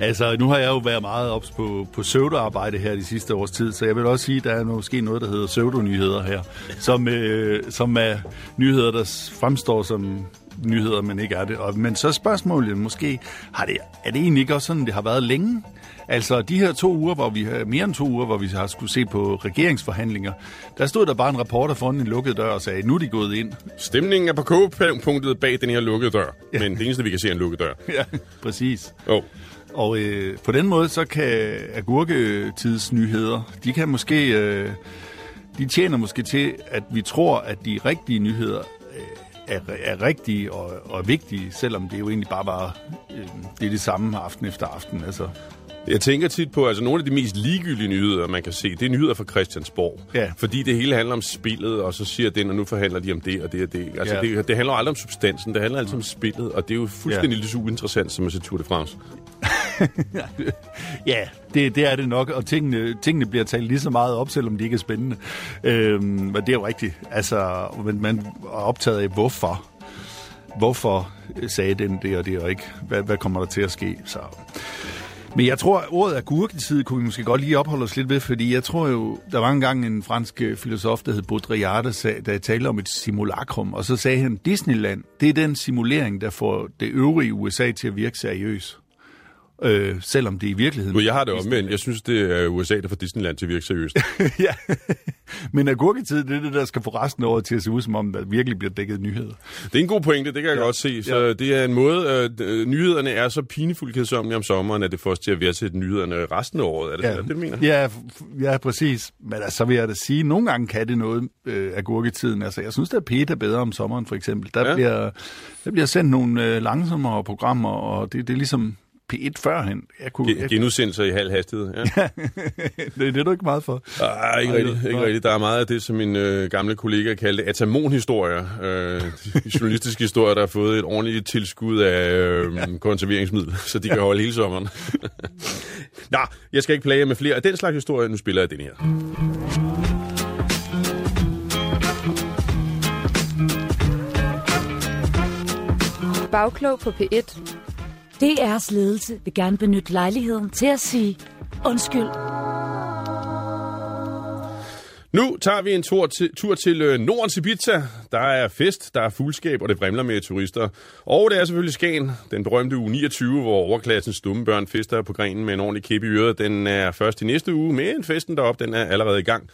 Altså, nu har jeg jo været meget ops på, på pseudoarbejde her de sidste års tid, så jeg vil også sige, at der er måske noget, der hedder pseudonyheder her, som, øh, som er nyheder, der fremstår som nyheder, men ikke er det. Og, men så spørgsmålet måske, har det, er det egentlig ikke også sådan, det har været længe? Altså de her to uger, hvor vi har mere end to uger, hvor vi har skulle se på regeringsforhandlinger, der stod der bare en reporter foran en lukket dør og sagde, nu er de gået ind. Stemningen er på kogepunktet bag den her lukkede dør, ja. men det eneste, vi kan se er en lukket dør. Ja, præcis. Oh. Og øh, på den måde, så kan agurketidsnyheder, de kan måske, øh, de tjener måske til, at vi tror, at de rigtige nyheder øh, er, er rigtige og, og vigtige, selvom det jo egentlig bare var øh, det, er det samme aften efter aften. Altså, jeg tænker tit på, altså nogle af de mest ligegyldige nyheder, man kan se, det er nyheder fra Christiansborg. Ja. Fordi det hele handler om spillet, og så siger den, og nu forhandler de om det og det og det. Altså Ja. det, det handler aldrig om substansen, det handler altid om spillet, og det er jo fuldstændig lige så uinteressant som at se Tour de France ja, det, det er det nok, og tingene, tingene bliver talt lige så meget op, selvom de ikke er spændende. Øhm, men det er jo rigtigt. Altså, men man er optaget af, hvorfor. Hvorfor sagde den det og det, og ikke, hvad, hvad kommer der til at ske? Så. Men jeg tror, at ordet agurketid kunne vi måske godt lige opholde os lidt ved, fordi jeg tror jo, der var engang en fransk øh, filosof, der hed Baudrillard, der, sag, der talte om et simulakrum, og så sagde han, Disneyland, det er den simulering, der får det øvrige USA til at virke seriøs. Øh, selvom det i virkeligheden... Jeg har det omvendt. Jeg synes, det er USA, der får Disneyland til at virke seriøst. ja, men agurketid, det er det, der skal få resten af året til at se ud, som om der virkelig bliver dækket nyheder. Det er en god pointe, det kan jeg ja. godt se. Så ja. det er en måde, øh, nyhederne er så pinefuldt kedsommelige om sommeren, at det får os til at værdsætte nyhederne resten af året. Er det ja. det, du mener? Ja, ja, præcis. Men altså, så vil jeg da sige, at nogle gange kan det noget øh, agurketiden. Altså, jeg synes, Peter er bedre om sommeren, for eksempel. Der, ja. bliver, der bliver sendt nogle øh, langsommere programmer, og det, det er ligesom P1 førhen. Jeg kunne, Gen- Genudsendelser i halv hastighed. Ja. ja. det, det er du ikke meget for. Ah, ikke rigtigt. Ikke rigtigt. Der er meget af det, som min øh, gamle kollega kaldte atamonhistorier. Øh, journalistiske historier, der har fået et ordentligt tilskud af øh, ja. konserveringsmiddel, så de kan holde hele sommeren. Nå, jeg skal ikke plage med flere af den slags historier. Nu spiller jeg den her. Bagklog på P1. DR's ledelse vil gerne benytte lejligheden til at sige undskyld Nu tager vi en tur til, tur til øh, Nordens Ibiza. Der er fest, der er fuldskab, og det vrimler med turister. Og det er selvfølgelig Skagen, den berømte uge 29, hvor overklassens dumme børn fester på grenen med en ordentlig kæp i øret. Den er først i næste uge, men festen deroppe, den er allerede i gang.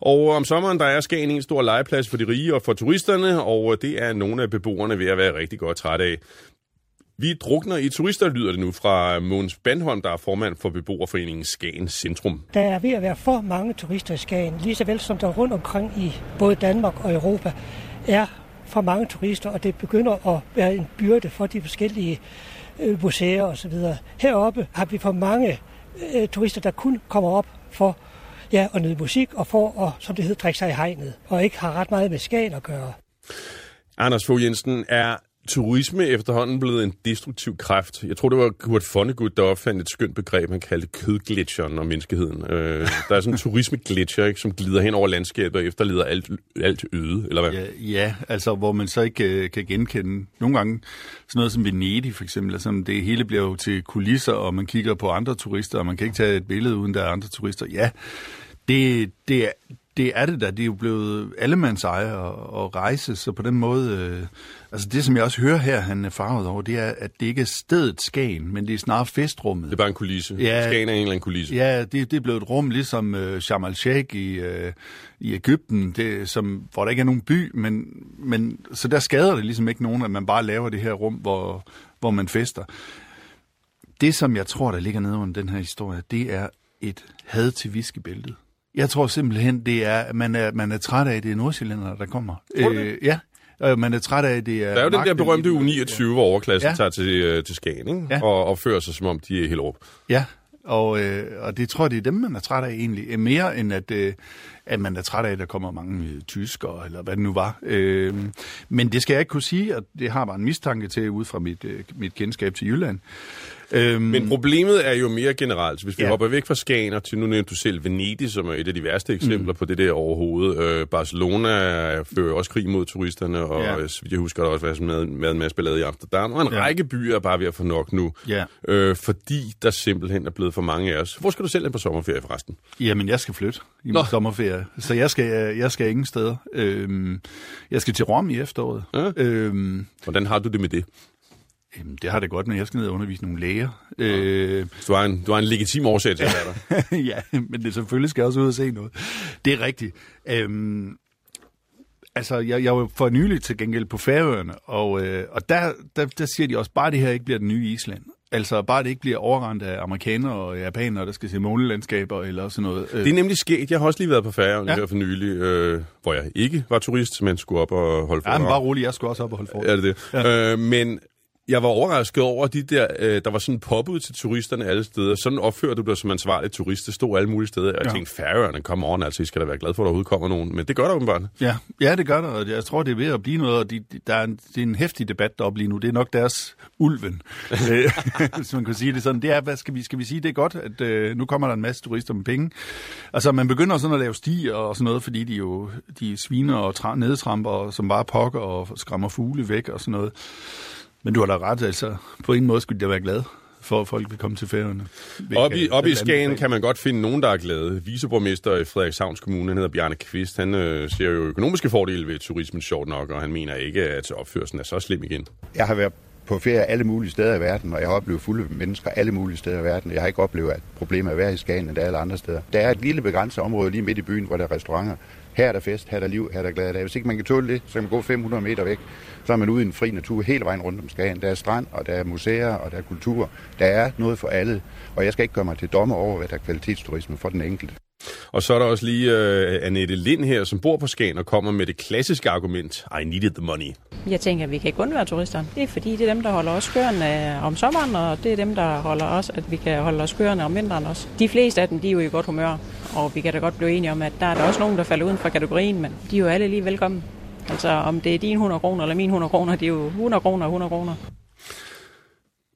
Og øh, om sommeren, der er Skagen en stor legeplads for de rige og for turisterne, og øh, det er nogle af beboerne ved at være rigtig godt trætte af. Vi drukner i turister, lyder det nu fra Måns Bandholm, der er formand for beboerforeningen Skagen Centrum. Der er ved at være for mange turister i Skagen, lige så vel som der rundt omkring i både Danmark og Europa er for mange turister, og det begynder at være en byrde for de forskellige øh, museer osv. Heroppe har vi for mange øh, turister, der kun kommer op for ja, at nyde musik og for at, som det hedder, drikke sig i hegnet, og ikke har ret meget med Skagen at gøre. Anders Fogh Jensen, er turisme efterhånden blevet en destruktiv kraft. Jeg tror, det var Kurt Vonnegut, der opfandt et skønt begreb, han kaldte kødglitcheren og menneskeheden. Øh, der er sådan en turismeglitcher, ikke, som glider hen over landskabet og efterlader alt, alt øde, eller hvad? Ja, ja, altså hvor man så ikke øh, kan genkende. Nogle gange sådan noget som Venedig for eksempel, altså det hele bliver jo til kulisser, og man kigger på andre turister, og man kan ikke tage et billede uden der er andre turister. Ja, det, det, er, det er det da. Det er jo blevet allemands eje og, og rejse, så på den måde... Øh, altså det, som jeg også hører her, han er farvet over, det er, at det ikke er stedet Skagen, men det er snarere festrummet. Det er bare en kulisse. Ja, Skagen er en eller anden kulisse. Ja, det, det er blevet et rum, ligesom øh, Sharm el-Sheikh i, øh, i Ægypten, det, som, hvor der ikke er nogen by, men, men så der skader det ligesom ikke nogen, at man bare laver det her rum, hvor, hvor man fester. Det, som jeg tror, der ligger nede under den her historie, det er et had til viskebæltet. Jeg tror simpelthen, det er, at man er, man er træt af, at det er nordsjællændere, der kommer. Øh, ja, og man er træt af, at det er... Der er jo den der berømte u 29, hvor overklassen Ja. ja. tager til, øh, til Skagen, ikke? Ja. Og opfører sig, som om de er helt op. Ja, og, øh, og det tror jeg, det er dem, man er træt af egentlig. Øh, Mere end at, øh, at man er træt af, at der kommer mange øh, tyskere, eller hvad det nu var. Øh, men det skal jeg ikke kunne sige, og det har bare en mistanke til, ud fra mit, øh, mit kendskab til Jylland. Øhm, Men problemet er jo mere generelt. Hvis vi Ja. hopper væk fra Skagen og til, nu nævnte du selv Venedig, som er et af de værste eksempler mm. på det der overhovedet. Øh, Barcelona fører også krig mod turisterne, og Ja. så jeg husker, der også været med, med en masse ballade i Amsterdam. Og en Ja. ja. række byer er bare ved at få nok nu, Ja. øh, fordi der simpelthen er blevet for mange af os. Hvor skal du selv hen på sommerferie forresten? Jamen, jeg skal flytte i min Nå. sommerferie, så jeg skal, jeg skal ingen steder. Øhm, jeg skal til Rom i efteråret. Ja. Øhm, Hvordan har du det med det? Jamen, det har det godt, når jeg skal ned og undervise nogle læger. Øh, Du har en, du har en legitim årsag til være der. ja, men det selvfølgelig skal jeg også ud og se noget. Det er rigtigt. Øhm, altså, jeg, jeg var for nylig til gengæld på Færøerne, og, øh, og der, der, der siger de også, bare det her ikke bliver den nye Island. Altså, bare det ikke bliver overrendt af amerikanere og japanere, der skal se månelandskaber eller sådan noget. Øh, Det er nemlig sket. Jeg har også lige været på Færøerne Ja. ja. her for nylig, øh, hvor jeg ikke var turist, men skulle op og holde Ja, men bare roligt, jeg skulle også op og holde for. Er det det? Ja. Øh, men jeg var overrasket over de der, øh, der var sådan påbud til turisterne alle steder. Sådan opfører du dig som ansvarlig turist. Det stod alle mulige steder. Og jeg Ja. tænkte, færøerne, kom on, altså I skal da være glad for, at der overhovedet kommer nogen. Men det gør der åbenbart. Ja, ja, det gør der, og jeg tror, det er ved at blive noget, og de, de, der er en, det er en hæftig debat deroppe lige nu. Det er nok deres ulven, øh, hvis man kan sige det sådan. Det er, hvad skal vi, skal vi sige, det er godt, at øh, nu kommer der en masse turister med penge. Altså, man begynder sådan at lave stier og sådan noget, fordi de jo de sviner og tra- nedtramper, som bare pokker og skræmmer fugle væk og sådan noget. Men du har da ret, altså. På en måde skulle jeg være glad for, at folk vil komme til færøerne. Op i, op i Skagen kan man godt finde nogen, der er glade. Viceborgmester i Frederikshavns Kommune, han hedder Bjarne Kvist, han øh, ser jo økonomiske fordele ved turismen sjovt nok, og han mener ikke, at opførelsen er så slem igen. Jeg har været på ferie alle mulige steder i verden, og jeg har oplevet fulde mennesker alle mulige steder i verden. Jeg har ikke oplevet, at problemet er værre i Skagen, end er alle andre steder. Der er et lille begrænset område lige midt i byen, hvor der er restauranter. Her er der fest, her er der liv, her er der glade dage. Hvis ikke man kan tåle det, så kan man gå 500 meter væk. Så er man ude i en fri natur hele vejen rundt om Skagen. Der er strand, og der er museer, og der er kultur. Der er noget for alle, og jeg skal ikke gøre mig til dommer over, hvad der er kvalitetsturisme for den enkelte. Og så er der også lige øh, Annette Lind her, som bor på Skagen og kommer med det klassiske argument, I needed the money. Jeg tænker, at vi kan ikke undvære turisterne. Det er fordi, det er dem, der holder os kørende øh, om sommeren, og det er dem, der holder os, at vi kan holde os kørende om vinteren også. De fleste af dem, de er jo i godt humør, og vi kan da godt blive enige om, at der er der også nogen, der falder uden for kategorien, men de er jo alle lige velkommen. Altså, om det er din 100 kroner eller min 100 kroner, det er jo 100 kroner og 100 kroner.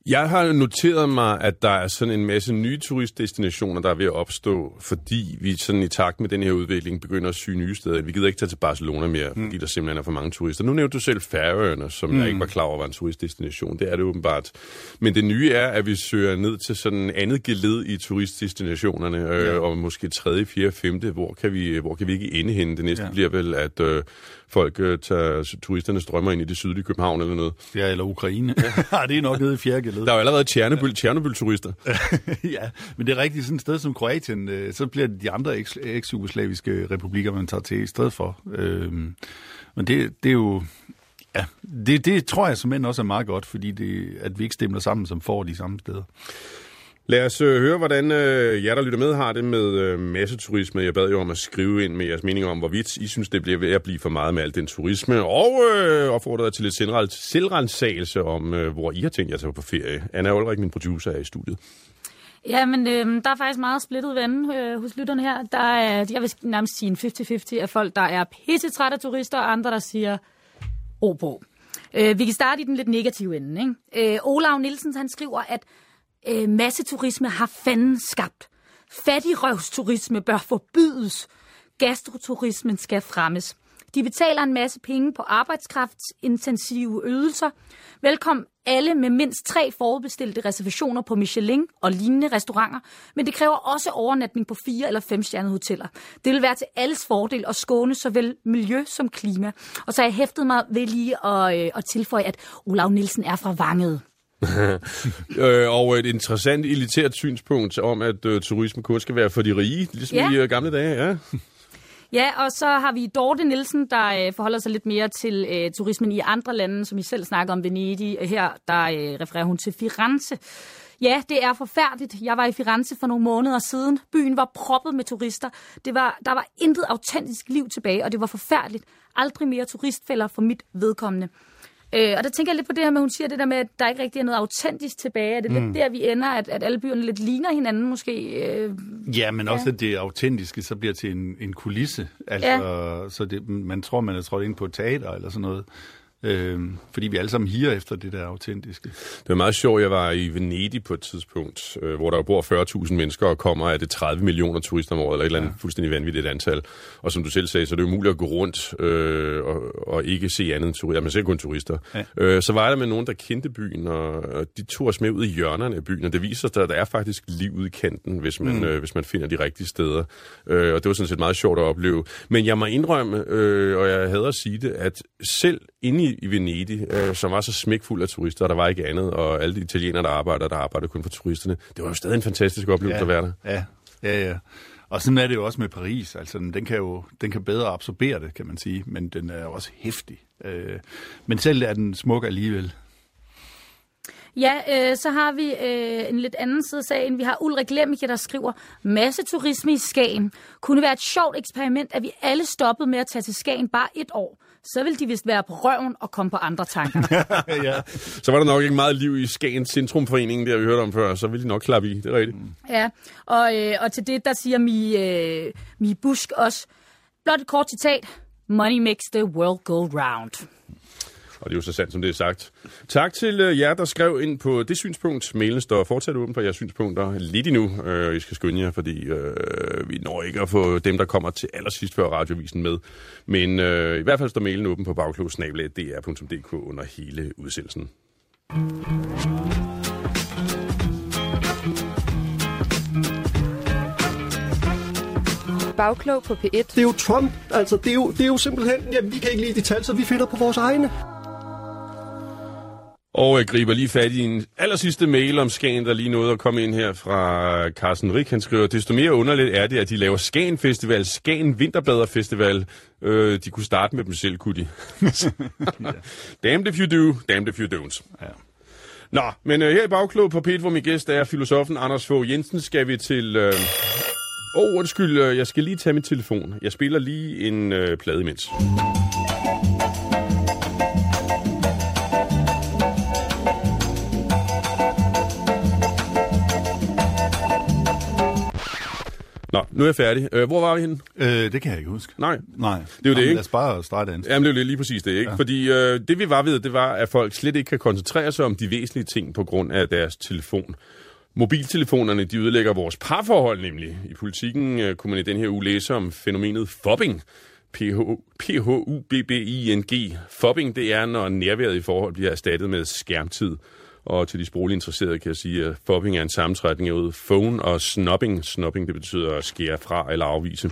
Jeg har noteret mig, at der er sådan en masse nye turistdestinationer, der er ved at opstå, fordi vi sådan i takt med den her udvikling begynder at syge nye steder. Vi gider ikke tage til Barcelona mere, mm. fordi der simpelthen er for mange turister. Nu nævnte du selv Færøerne, som mm. jeg ikke var klar over var en turistdestination. Det er det åbenbart. Men det nye er, at vi søger ned til sådan andet geled i turistdestinationerne, øh, ja. og måske tredje, fjerde, femte. Hvor kan vi, hvor kan vi ikke ende henne? Det næste ja. bliver vel, at øh, folk øh, tager turisterne strømmer ind i det sydlige København eller noget. Ja, eller Ukraine. Ja, det er nok nede i fjerde geled. Der er jo allerede Tjernobyl, Tjernobyl-turister. ja, men det er rigtigt sådan et sted som Kroatien, øh, så bliver det de andre eks- eks-jugoslaviske republikker, man tager til i stedet for. Øhm, men det, det er jo... Ja, det, det tror jeg som også er meget godt, fordi det, at vi ikke stemmer sammen, som får de samme steder. Lad os øh, høre, hvordan øh, jer, der lytter med, har det med øh, masseturisme. Jeg bad jo om at skrive ind med jeres mening om, hvorvidt I synes, det bliver ved at blive for meget med al den turisme. Og øh, opfordrer til lidt selvrensagelse om, øh, hvor I har tænkt jer at tage på ferie. Anna Ulrik, min producer, er i studiet. Ja, men øh, der er faktisk meget splittet vende øh, hos lytterne her. Der er, jeg vil nærmest sige en 50-50 af folk, der er pisse af turister, og andre, der siger, ro på. Øh, vi kan starte i den lidt negative ende. Ikke? Øh, Olav Nielsen han skriver, at øh, masseturisme har fanden skabt. Fattigrøvsturisme bør forbydes. Gastroturismen skal fremmes. De betaler en masse penge på arbejdskraftsintensive ydelser. Velkommen alle med mindst tre forudbestilte reservationer på Michelin og lignende restauranter, men det kræver også overnatning på fire eller fem stjernede hoteller. Det vil være til alles fordel at skåne såvel miljø som klima. Og så har jeg hæftet mig ved lige at, øh, at tilføje, at Olav Nielsen er fra Vanget. øh, og et interessant elitært synspunkt om, at øh, turisme kun skal være for de rige, ligesom ja. i øh, gamle dage. Ja. Ja, og så har vi Dorte Nielsen, der øh, forholder sig lidt mere til øh, turismen i andre lande, som I selv snakker om Venedig. Her der øh, refererer hun til Firenze. Ja, det er forfærdeligt. Jeg var i Firenze for nogle måneder siden. Byen var proppet med turister. Det var, der var intet autentisk liv tilbage, og det var forfærdeligt. Aldrig mere turistfælder for mit vedkommende. Øh, og der tænker jeg lidt på det her med, at hun siger det der med, at der ikke rigtig er noget autentisk tilbage. Er det mm. lidt der, vi ender, at, at alle byerne lidt ligner hinanden måske? Øh, ja, men også at det autentiske så bliver til en, en kulisse. Altså, ja. Så det, man tror, man er trådt ind på et teater eller sådan noget. Øh, fordi vi alle sammen higer efter det der autentiske. Det var meget sjovt, jeg var i Venedig på et tidspunkt, øh, hvor der bor 40.000 mennesker og kommer af det 30 millioner turister om året, eller et eller andet ja. fuldstændig vanvittigt antal. Og som du selv sagde, så er det umuligt at gå rundt øh, og, og ikke se andet end turister. Man ser kun turister. Ja. Øh, så var der med nogen, der kendte byen, og, og de tog os med ud i hjørnerne af byen, og det viser sig, at der er faktisk liv ude i kanten, hvis man, mm. øh, hvis man finder de rigtige steder. Øh, og det var sådan set meget sjovt at opleve. Men jeg må indrømme, øh, og jeg havde at sige det, at selv inde i, i Venedig, øh, som var så smækfuld af turister, og der var ikke andet, og alle de italienere, der arbejder, der arbejder kun for turisterne. Det var jo stadig en fantastisk oplevelse ja, at være der. Ja, ja, ja. Og sådan er det jo også med Paris. Altså, den kan jo den kan bedre absorbere det, kan man sige, men den er også hæftig. Øh, men selv er den smuk alligevel. Ja, øh, så har vi øh, en lidt anden side af sagen. Vi har Ulrik Lemmike, der skriver, masseturisme i Skagen. Kunne være et sjovt eksperiment, at vi alle stoppede med at tage til Skagen bare et år så vil de vist være på røven og komme på andre tanker. ja. Så var der nok ikke meget liv i Skagens Centrumforeningen, der vi hørte om før, så vil de nok klappe i, det er rigtigt. Ja, og, øh, og til det, der siger Mi, øh, Mi Busk også, blot et kort citat, Money makes the world go round. Og det er jo så sandt, som det er sagt. Tak til uh, jer, der skrev ind på det synspunkt. Mailen står fortsat åben for jeres synspunkter lidt endnu. Uh, I skal skynde jer, fordi uh, vi når ikke at få dem, der kommer til allersidst før radiovisen med. Men uh, i hvert fald står mailen åben på bagklogsnabelag.dr.dk under hele udsendelsen. Bagklog på P1. Det er jo Trump. Altså, det er jo, det er jo simpelthen... Ja, vi kan ikke lide de tal, så vi finder på vores egne. Og jeg griber lige fat i en aller sidste mail om Skagen, der lige nåede at komme ind her fra Carsten Rik. Han skriver, desto mere underligt er det, at de laver Skagen Festival, Skagen Vinterbader Festival. Øh, de kunne starte med dem selv, kunne de. damned if you do, damned if you don't. Ja. Nå, men øh, her i bagklog på Pet, hvor min gæst er filosofen Anders Fogh Jensen, skal vi til... Øh... Oh, undskyld, øh, jeg skal lige tage min telefon. Jeg spiller lige en øh, plade imens. Nå, nu er jeg færdig. Øh, hvor var vi henne? Øh, det kan jeg ikke huske. Nej. Nej. Det er jo det, ikke? Lad os bare starte den. Jamen, det er jo lige præcis det, ikke? Ja. Fordi øh, det, vi var ved, det var, at folk slet ikke kan koncentrere sig om de væsentlige ting på grund af deres telefon. Mobiltelefonerne, de ødelægger vores parforhold nemlig. I politikken øh, kunne man i den her uge læse om fænomenet fobbing. P-H-U-B-B-I-N-G. Fobbing, det er, når nærværet i forhold bliver erstattet med skærmtid. Og til de sproglige interesserede kan jeg sige, at fobbing er en sammentrækning af phone og snobbing. Snobbing, det betyder at skære fra eller afvise.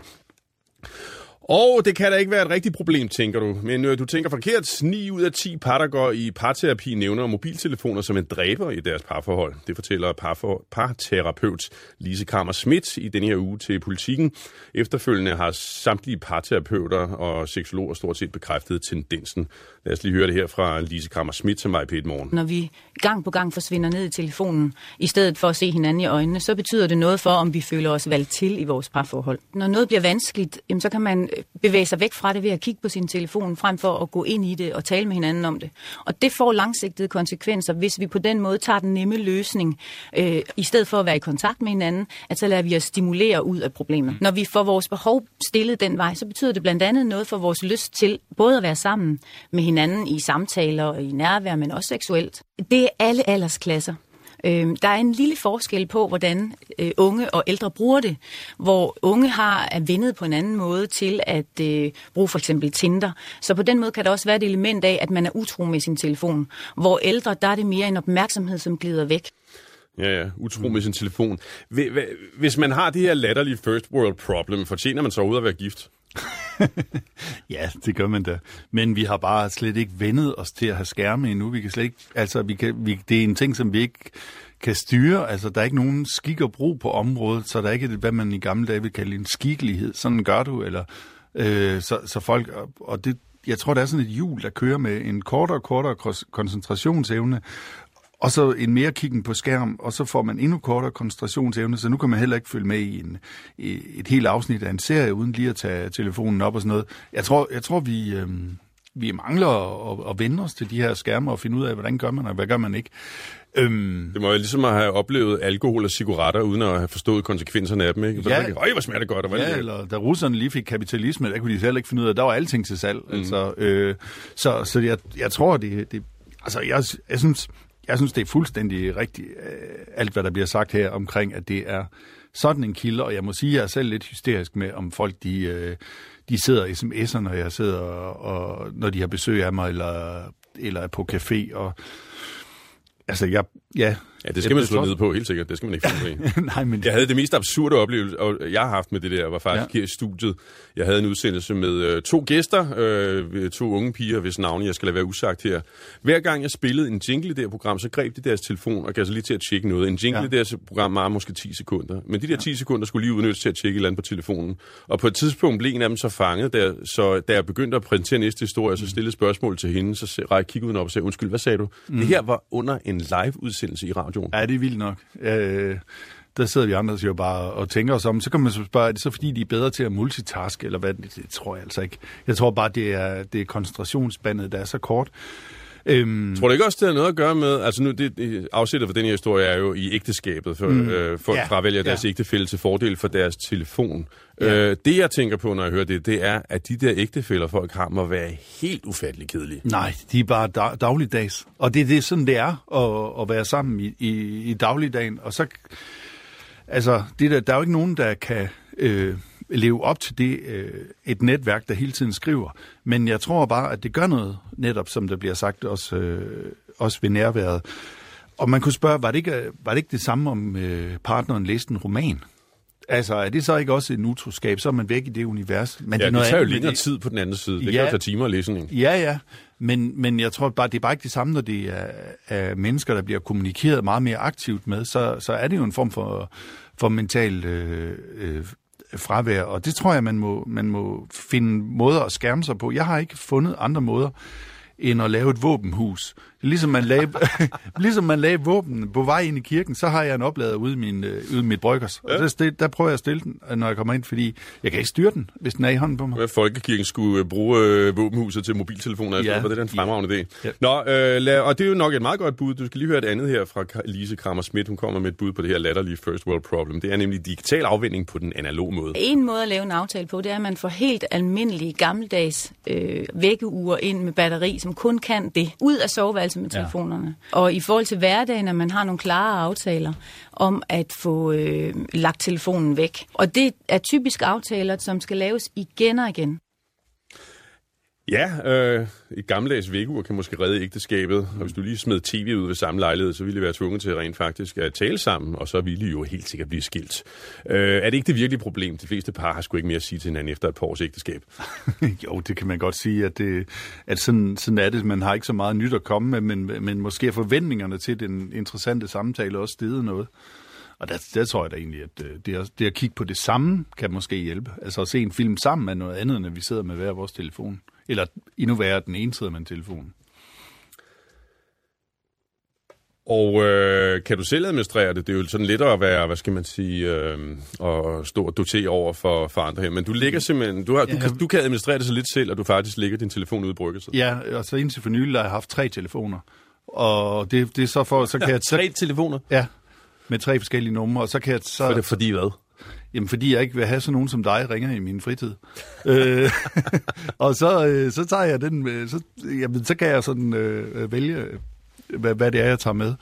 Og det kan da ikke være et rigtigt problem, tænker du. Men øh, du tænker forkert. 9 ud af 10 par, der går i parterapi, nævner mobiltelefoner som en dræber i deres parforhold. Det fortæller parfor, parterapeut Lise Kammer Schmidt i denne her uge til politikken. Efterfølgende har samtlige parterapeuter og seksologer stort set bekræftet tendensen. Lad os lige høre det her fra Lise Kammer Schmidt til mig på et morgen. Når vi gang på gang forsvinder ned i telefonen, i stedet for at se hinanden i øjnene, så betyder det noget for, om vi føler os valgt til i vores parforhold. Når noget bliver vanskeligt, jamen, så kan man bevæge sig væk fra det ved at kigge på sin telefon, frem for at gå ind i det og tale med hinanden om det. Og det får langsigtede konsekvenser, hvis vi på den måde tager den nemme løsning, øh, i stedet for at være i kontakt med hinanden, at så lader vi os stimulere ud af problemet. Når vi får vores behov stillet den vej, så betyder det blandt andet noget for vores lyst til både at være sammen med hinanden i samtaler og i nærvær, men også seksuelt. Det er alle aldersklasser. Øh, der er en lille forskel på, hvordan øh, unge og ældre bruger det, hvor unge har er vendet på en anden måde til at øh, bruge for eksempel Tinder. Så på den måde kan der også være et element af, at man er utro med sin telefon. Hvor ældre, der er det mere en opmærksomhed, som glider væk. Ja, ja, utro med sin telefon. Hvis man har det her latterlige first world problem, fortjener man så ud at være gift? Ja, det gør man da. Men vi har bare slet ikke vendet os til at have skærme endnu. Vi kan slet ikke, altså, vi kan, vi, det er en ting, som vi ikke kan styre. Altså, der er ikke nogen skik og brug på området, så der er ikke, hvad man i gamle dage vil kalde en skikkelighed. Sådan gør du, eller øh, så, så folk, og- det, jeg tror, der er sådan et hjul, der kører med en kortere og kortere koncentrationsevne, og så en mere kiggen på skærm, og så får man endnu kortere koncentrationsevne, så nu kan man heller ikke følge med i, en, i et helt afsnit af en serie, uden lige at tage telefonen op og sådan noget. Jeg tror, jeg tror vi, øh, vi mangler at, at vende os til de her skærme og finde ud af, hvordan gør man, og hvad gør man ikke. Øhm, Det må jo ligesom at have oplevet alkohol og cigaretter, uden at have forstået konsekvenserne af dem, ikke? Ja. Ja. Øj, hvor smager det godt, og hvad Ja, det eller da russerne lige fik kapitalisme, der kunne de selv ikke finde ud af, der var alting til salg. Mm. Altså, øh, så så jeg, jeg tror, det, det altså jeg, jeg synes, jeg synes, det er fuldstændig rigtigt, øh, alt hvad der bliver sagt her omkring, at det er sådan en kilde, og jeg må sige, at jeg er selv lidt hysterisk med, om folk de, øh, de sidder i sms'er, når jeg sidder, og, og når de har besøg af mig, eller, eller er på café, og altså, jeg, ja. Ja, det skal man slå ned på, helt sikkert. Det skal man ikke finde på. Nej, men... Jeg havde det mest absurde oplevelse, og jeg har haft med det der, var faktisk ja. her i studiet. Jeg havde en udsendelse med øh, to gæster, øh, to unge piger, hvis navne jeg skal lade være usagt her. Hver gang jeg spillede en jingle i det her program, så greb de deres telefon og gav sig lige til at tjekke noget. En jingle ja. i deres program var måske 10 sekunder. Men de der 10 sekunder skulle lige udnyttes til at tjekke et eller andet på telefonen. Og på et tidspunkt blev en af dem så fanget, der, så da jeg begyndte at præsentere næste historie, så stillede spørgsmål til hende, så kiggede hun op og sagde, undskyld, hvad sagde du? Mm. Det her var under en live-udsendelse i radioen. Ja, det er vildt nok. Øh, der sidder vi andre jo bare og tænker os om. Så kan man så spørge, er det så fordi, de er bedre til at multitaske, eller hvad? Det, det tror jeg altså ikke. Jeg tror bare, det er, det er koncentrationsbandet, der er så kort. Øhm, Tror du ikke også, det har noget at gøre med, altså nu, det, det afsættet for den her historie er jo i ægteskabet, for Mm. øh, folk Ja, ja. fravælger deres ja. ægtefælle til fordel for deres telefon. Ja. Øh, det jeg tænker på, når jeg hører det, det er, at de der ægtefæller, folk har, må være helt ufattelig kedelige. Nej, de er bare dag, dagligdags. Og det, det er sådan, det er at, at være sammen i, i, i dagligdagen. Og så, altså, det der, der er jo ikke nogen, der kan øh, leve op til det, øh, et netværk, der hele tiden skriver. Men jeg tror bare, at det gør noget, netop som der bliver sagt, også, øh, også ved nærværet. Og man kunne spørge, var det ikke, var det, ikke det samme, om øh, partneren læste en roman? Altså, er det så ikke også en utroskab? Så er man væk i det univers. Men ja, er det, noget det tager jo længere tid på den anden side. Det Ja. kan jo tage timer at læse en. Ja, ja. Men, men jeg tror bare, det er bare ikke det samme, når det er, er mennesker, der bliver kommunikeret meget mere aktivt med. Så, så er det jo en form for, for mental øh, øh, fravær. Og det tror jeg, man må, man må finde måder at skærme sig på. Jeg har ikke fundet andre måder end at lave et våbenhus. Ligesom man lagde, ligesom man lagde våben på vej ind i kirken, så har jeg en oplader ude i, min, øh, ude i mit bryggers. Ja. Og der, stil- der prøver jeg at stille den, øh, når jeg kommer ind, fordi jeg kan ikke styre den, hvis den er i hånden på mig. Hvad Folkekirken skulle øh, bruge øh, våbenhuset til mobiltelefoner, ja. For det er en fremragende idé. Ja. Nå, øh, lad, og det er jo nok et meget godt bud. Du skal lige høre et andet her fra Lise Krammer Schmidt. Hun kommer med et bud på det her latterlige first world problem. Det er nemlig digital afvinding på den analoge måde. En måde at lave en aftale på, det er, at man får helt almindelige gammeldags øh, vækkeuger ind med batteri, som kun kan det, ud af soveværelset med Ja. telefonerne. Og i forhold til hverdagen, at man har nogle klare aftaler om at få øh, lagt telefonen væk. Og det er typisk aftaler, som skal laves igen og igen. Ja, øh, et gammeldags vækkeur kan måske redde ægteskabet, og hvis du lige smed tv ud ved samme lejlighed, så ville I være tvunget til rent faktisk at tale sammen, og så ville I jo helt sikkert blive skilt. Øh, er det ikke det virkelige problem? De fleste par har sgu ikke mere at sige til hinanden efter et par års ægteskab. jo, det kan man godt sige, at, det, at sådan, sådan er det. Man har ikke så meget nyt at komme med, men, men måske er forventningerne til den interessante samtale også steget noget. Og der, der tror jeg da egentlig, at øh, det at, det at kigge på det samme kan måske hjælpe. Altså at se en film sammen er noget andet, end at vi sidder med hver vores telefon. Eller endnu værre, at den ene sidder med en telefon. Og øh, kan du selv administrere det? Det er jo sådan lettere at være, hvad skal man sige, øh, og stå og dotere over for, for andre her. Men du ligger simpelthen, du, har, du, Ja. kan, du kan administrere det så lidt selv, at du faktisk lægger din telefon ude i brygget. Ja, og så indtil for nylig har jeg haft tre telefoner. Og det, det er så for, så kan Ja, jeg... Tre telefoner? Ja, med tre forskellige numre, og så kan jeg... Så, For det- fordi hvad? Jamen, fordi jeg ikke vil have sådan nogen som dig ringer i min fritid. øh, og så, øh, så tager jeg den, øh, så, jamen, så kan jeg sådan øh, vælge, øh, hvad, hvad det er, jeg tager med.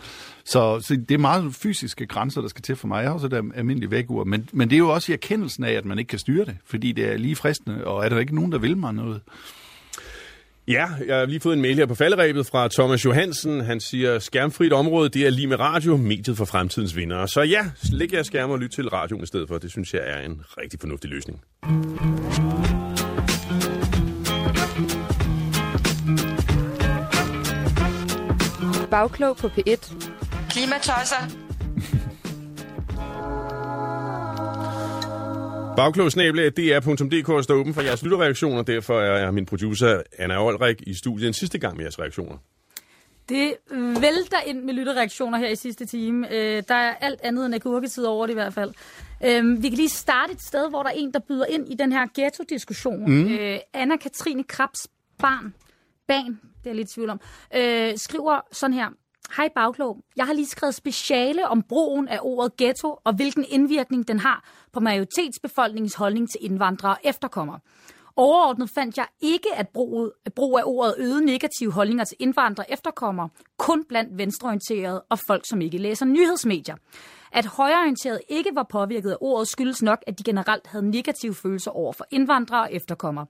Så, så det er meget fysiske grænser, der skal til for mig. Jeg har også et am- almindeligt men, men det er jo også i erkendelsen af, at man ikke kan styre det, fordi det er lige fristende, og er der ikke nogen, der vil mig noget? Ja, jeg har lige fået en mail her på falderæbet fra Thomas Johansen. Han siger, skærmfrit område, det er lige med radio, mediet for fremtidens vinder. Så ja, læg jer skærm og lyt til radioen i stedet for. Det synes jeg er en rigtig fornuftig løsning. Bagklog på P1. Klimatosser. Bagklogsnabel dr.dk står åben for jeres lytterreaktioner. Derfor er jeg min producer Anna Olrik i studiet en sidste gang med jeres reaktioner. Det vælter ind med lytterreaktioner her i sidste time. Øh, der er alt andet end agurketid over det i hvert fald. Øh, vi kan lige starte et sted, hvor der er en, der byder ind i den her ghetto-diskussion. Mm. Øh, Anna-Katrine Krabs barn, Ban, det er jeg lidt i tvivl om, øh, skriver sådan her. Hej Bagklog. Jeg har lige skrevet speciale om brugen af ordet ghetto og hvilken indvirkning den har på majoritetsbefolkningens holdning til indvandrere og efterkommere. Overordnet fandt jeg ikke, at bruget, at brug af ordet øget negative holdninger til indvandrere efterkommer kun blandt venstreorienterede og folk, som ikke læser nyhedsmedier. At højreorienterede ikke var påvirket af ordet skyldes nok, at de generelt havde negative følelser over for indvandrere og efterkommere.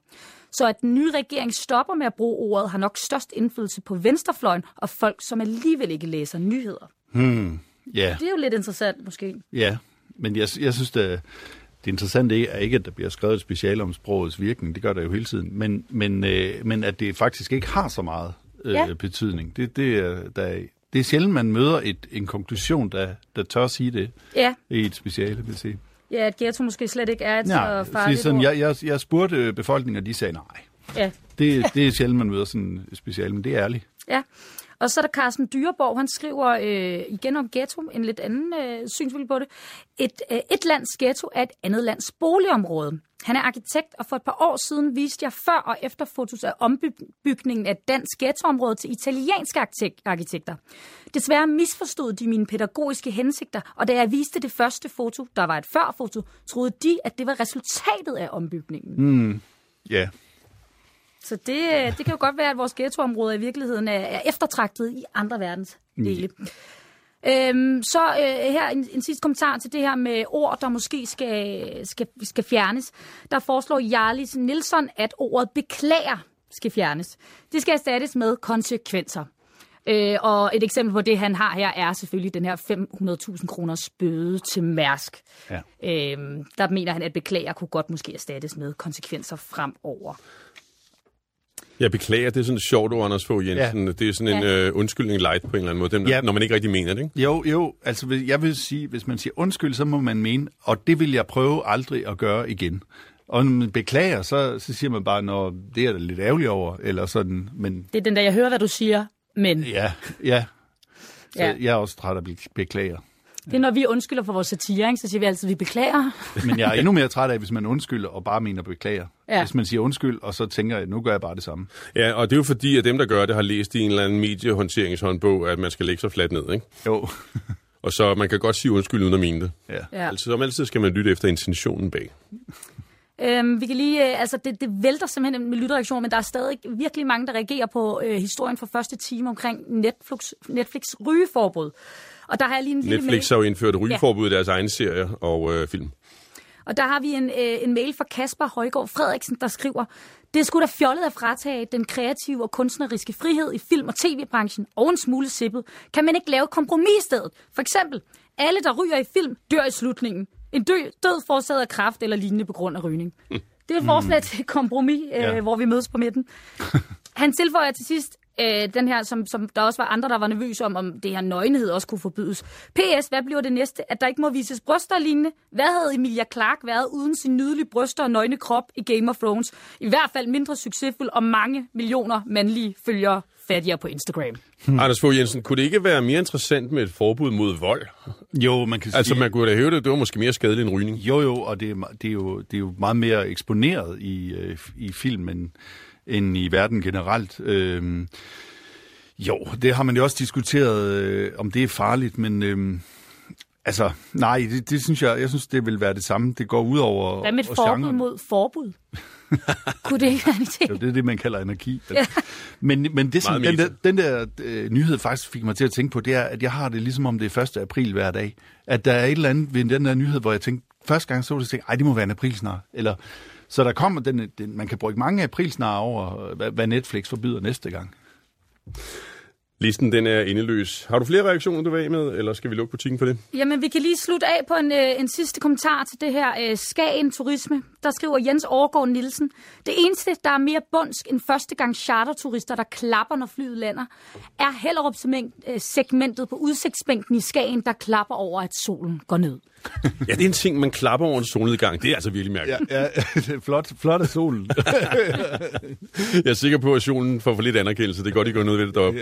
Så at den nye regering stopper med at bruge ordet, har nok størst indflydelse på venstrefløjen og folk, som alligevel ikke læser nyheder. Hmm, ja. Det er jo lidt interessant, måske. Ja, men jeg, jeg synes, det, det interessante er ikke, at der bliver skrevet et speciale om sprogets virkning. Det gør der jo hele tiden. Men, men, øh, men at det faktisk ikke har så meget øh, Ja. betydning. Det, det, er, der, er- det er sjældent, man møder et, en konklusion, der, der tør sige det Ja, i et speciale, vil jeg sige. ja at ghetto måske slet ikke er et Ja, så farligt sådan, ord. jeg, jeg, jeg spurgte øh, befolkningen, og de sagde nej. Ja. Det, det er sjældent, man møder sådan et speciale, men det er ærligt. Ja, og så er der Carsten Dyreborg, han skriver øh, igen om ghetto, en lidt anden øh, synsvinkel på det. Et, øh, et lands ghetto er et andet lands boligområde. Han er arkitekt, og for et par år siden viste jeg før og efter fotos af ombygningen af dansk ghettoområde til italienske arkitekter. Desværre misforstod de mine pædagogiske hensigter, og da jeg viste det første foto, der var et før-foto, troede de, at det var resultatet af ombygningen. Mm, ja, så det, øh, det kan jo godt være, at vores ghettoområder i virkeligheden er, er eftertragtet i andre verdens dele. Øhm, så øh, her en, en sidste kommentar til det her med ord, der måske skal, skal, skal fjernes. Der foreslår Jarlis Nielsen, at ordet beklager skal fjernes. Det skal erstattes med konsekvenser. Øh, og et eksempel på det, han har her, er selvfølgelig den her 500.000 kroners bøde til Mærsk. Ja. Øhm, der mener han, at beklager kunne godt måske erstattes med konsekvenser fremover. Jeg beklager, det er sådan et sjovt ord, Anders Fogh Jensen. Ja. Det er sådan en Ja. øh, undskyldning light på en eller anden måde, dem, ja. Når man ikke rigtig mener det. Ikke? Jo, jo, altså jeg vil sige, hvis man siger undskyld, så må man mene, og det vil jeg prøve aldrig at gøre igen. Og når man beklager, så, så siger man bare, når det er da lidt ærgerligt over, eller sådan, men Det er den der, jeg hører, hvad du siger, Men Ja, ja. Så Ja. jeg er også træt af be- beklager. Det er, når vi undskylder for vores satire, ikke? så siger vi altid, at vi beklager. Men jeg er endnu mere træt af, hvis man undskylder og bare mener beklager. Ja. Hvis man siger undskyld, og så tænker jeg, nu gør jeg bare det samme. Ja, og det er jo fordi, at dem, der gør det, har læst i en eller anden mediehåndteringshåndbog, at man skal lægge sig fladt ned, ikke? Jo. og så man kan godt sige undskyld uden at mene det. Ja. Ja. Altså, som altid skal man lytte efter intentionen bag. Øhm, vi kan lige, øh, altså det, det vælter simpelthen med lyttereaktioner, men der er stadig virkelig mange, der reagerer på øh, historien fra første time omkring Netflix, Netflix rygeforbud. Og der har jeg lige en lille Netflix mail. har jo indført rygeforbud i deres egne serier og øh, film. Og der har vi en, øh, en mail fra Kasper Højgaard Frederiksen, der skriver, det er sgu da fjollet at fratage den kreative og kunstneriske frihed i film- og tv-branchen og en smule sippet. Kan man ikke lave kompromis i stedet? For eksempel, alle der ryger i film dør i slutningen. En dø, død forårsaget af kraft eller lignende på grund af rygning. Det er et forslag til et kompromis, øh, Ja. hvor vi mødes på midten. Han tilføjer til sidst, øh, den her, som, som der også var andre, der var nervøse om, om det her nøgenhed også kunne forbydes. PS, hvad bliver det næste? At der ikke må vises bryster og lignende? Hvad havde Emilia Clarke været uden sin nydelige bryster og nøgne krop i Game of Thrones? I hvert fald mindre succesfuld og mange millioner mandlige følgere fattigere på Instagram. Hmm. Anders Fogh Jensen, kunne det ikke være mere interessant med et forbud mod vold? Jo, man kan Altså, sige... man kunne da hæve det, det var måske mere skadeligt end rygning. Jo, jo, og det er, det er, jo, det er jo meget mere eksponeret i, øh, i filmen end i verden generelt. Øhm, jo, det har man jo også diskuteret, øh, om det er farligt, men øh, altså, nej, det, det synes jeg, jeg synes, det vil være det samme. Det går ud over Hvad med et forbud genren. mod forbud? kunne det ikke være en idé? Jo, det er det, man kalder energi. Ja. Men, men det, som, den der, den der øh, nyhed faktisk fik mig til at tænke på, det er, at jeg har det ligesom om det er 1. april hver dag. At der er et eller andet ved den der nyhed, hvor jeg tænkte, første gang så det, tænkte, ej, det må være en aprilsnar. Eller, så der kommer den, den, man kan bruge mange aprilsnar over, øh, hvad, hvad Netflix forbyder næste gang. Listen, den er endeløs. Har du flere reaktioner, du vil af med, eller skal vi lukke butikken for det? Jamen, vi kan lige slutte af på en, øh, en sidste kommentar til det her øh, Skagen Turisme. Der skriver Jens Overgaard Nielsen. Det eneste, der er mere bundsk end første gang charterturister, der klapper, når flyet lander, er Hellerup segmentet på udsigtsbænken i Skagen, der klapper over, at solen går ned. Ja, det er en ting, man klapper over en solnedgang. Det er altså virkelig mærkeligt. Ja, ja det er flot, flot af solen. Jeg er sikker på, at solen får for lidt anerkendelse. Det er godt, I går noget ved det deroppe.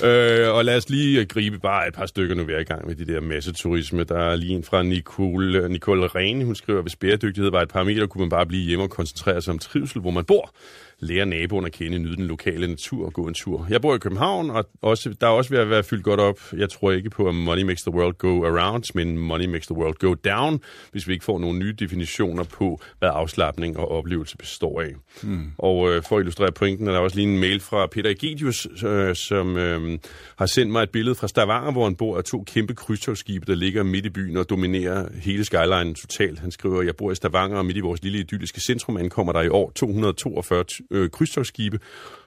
Ja. Øh, og lad os lige gribe bare et par stykker nu, vi er i gang med de der masseturisme. Der er lige en fra Nicole, Nicole Rene. Hun skriver, at hvis bæredygtighed var et parameter, kunne man bare blive hjemme og koncentrere sig om trivsel, hvor man bor. Lære naboen at kende, nyde den lokale natur og gå en tur. Jeg bor i København, og også, der er også ved at være fyldt godt op. Jeg tror ikke på, at money makes the world go around, men money makes the world go down, hvis vi ikke får nogle nye definitioner på, hvad afslappning og oplevelse består af. Hmm. Og øh, for at illustrere pointen, er der også lige en mail fra Peter Egidius, øh, som øh, har sendt mig et billede fra Stavanger, hvor han bor af to kæmpe krydstogsskibe, der ligger midt i byen og dominerer hele skyline totalt. Han skriver, jeg bor i Stavanger, og midt i vores lille idylliske centrum ankommer der i år 242 øh, krydstogsskibe,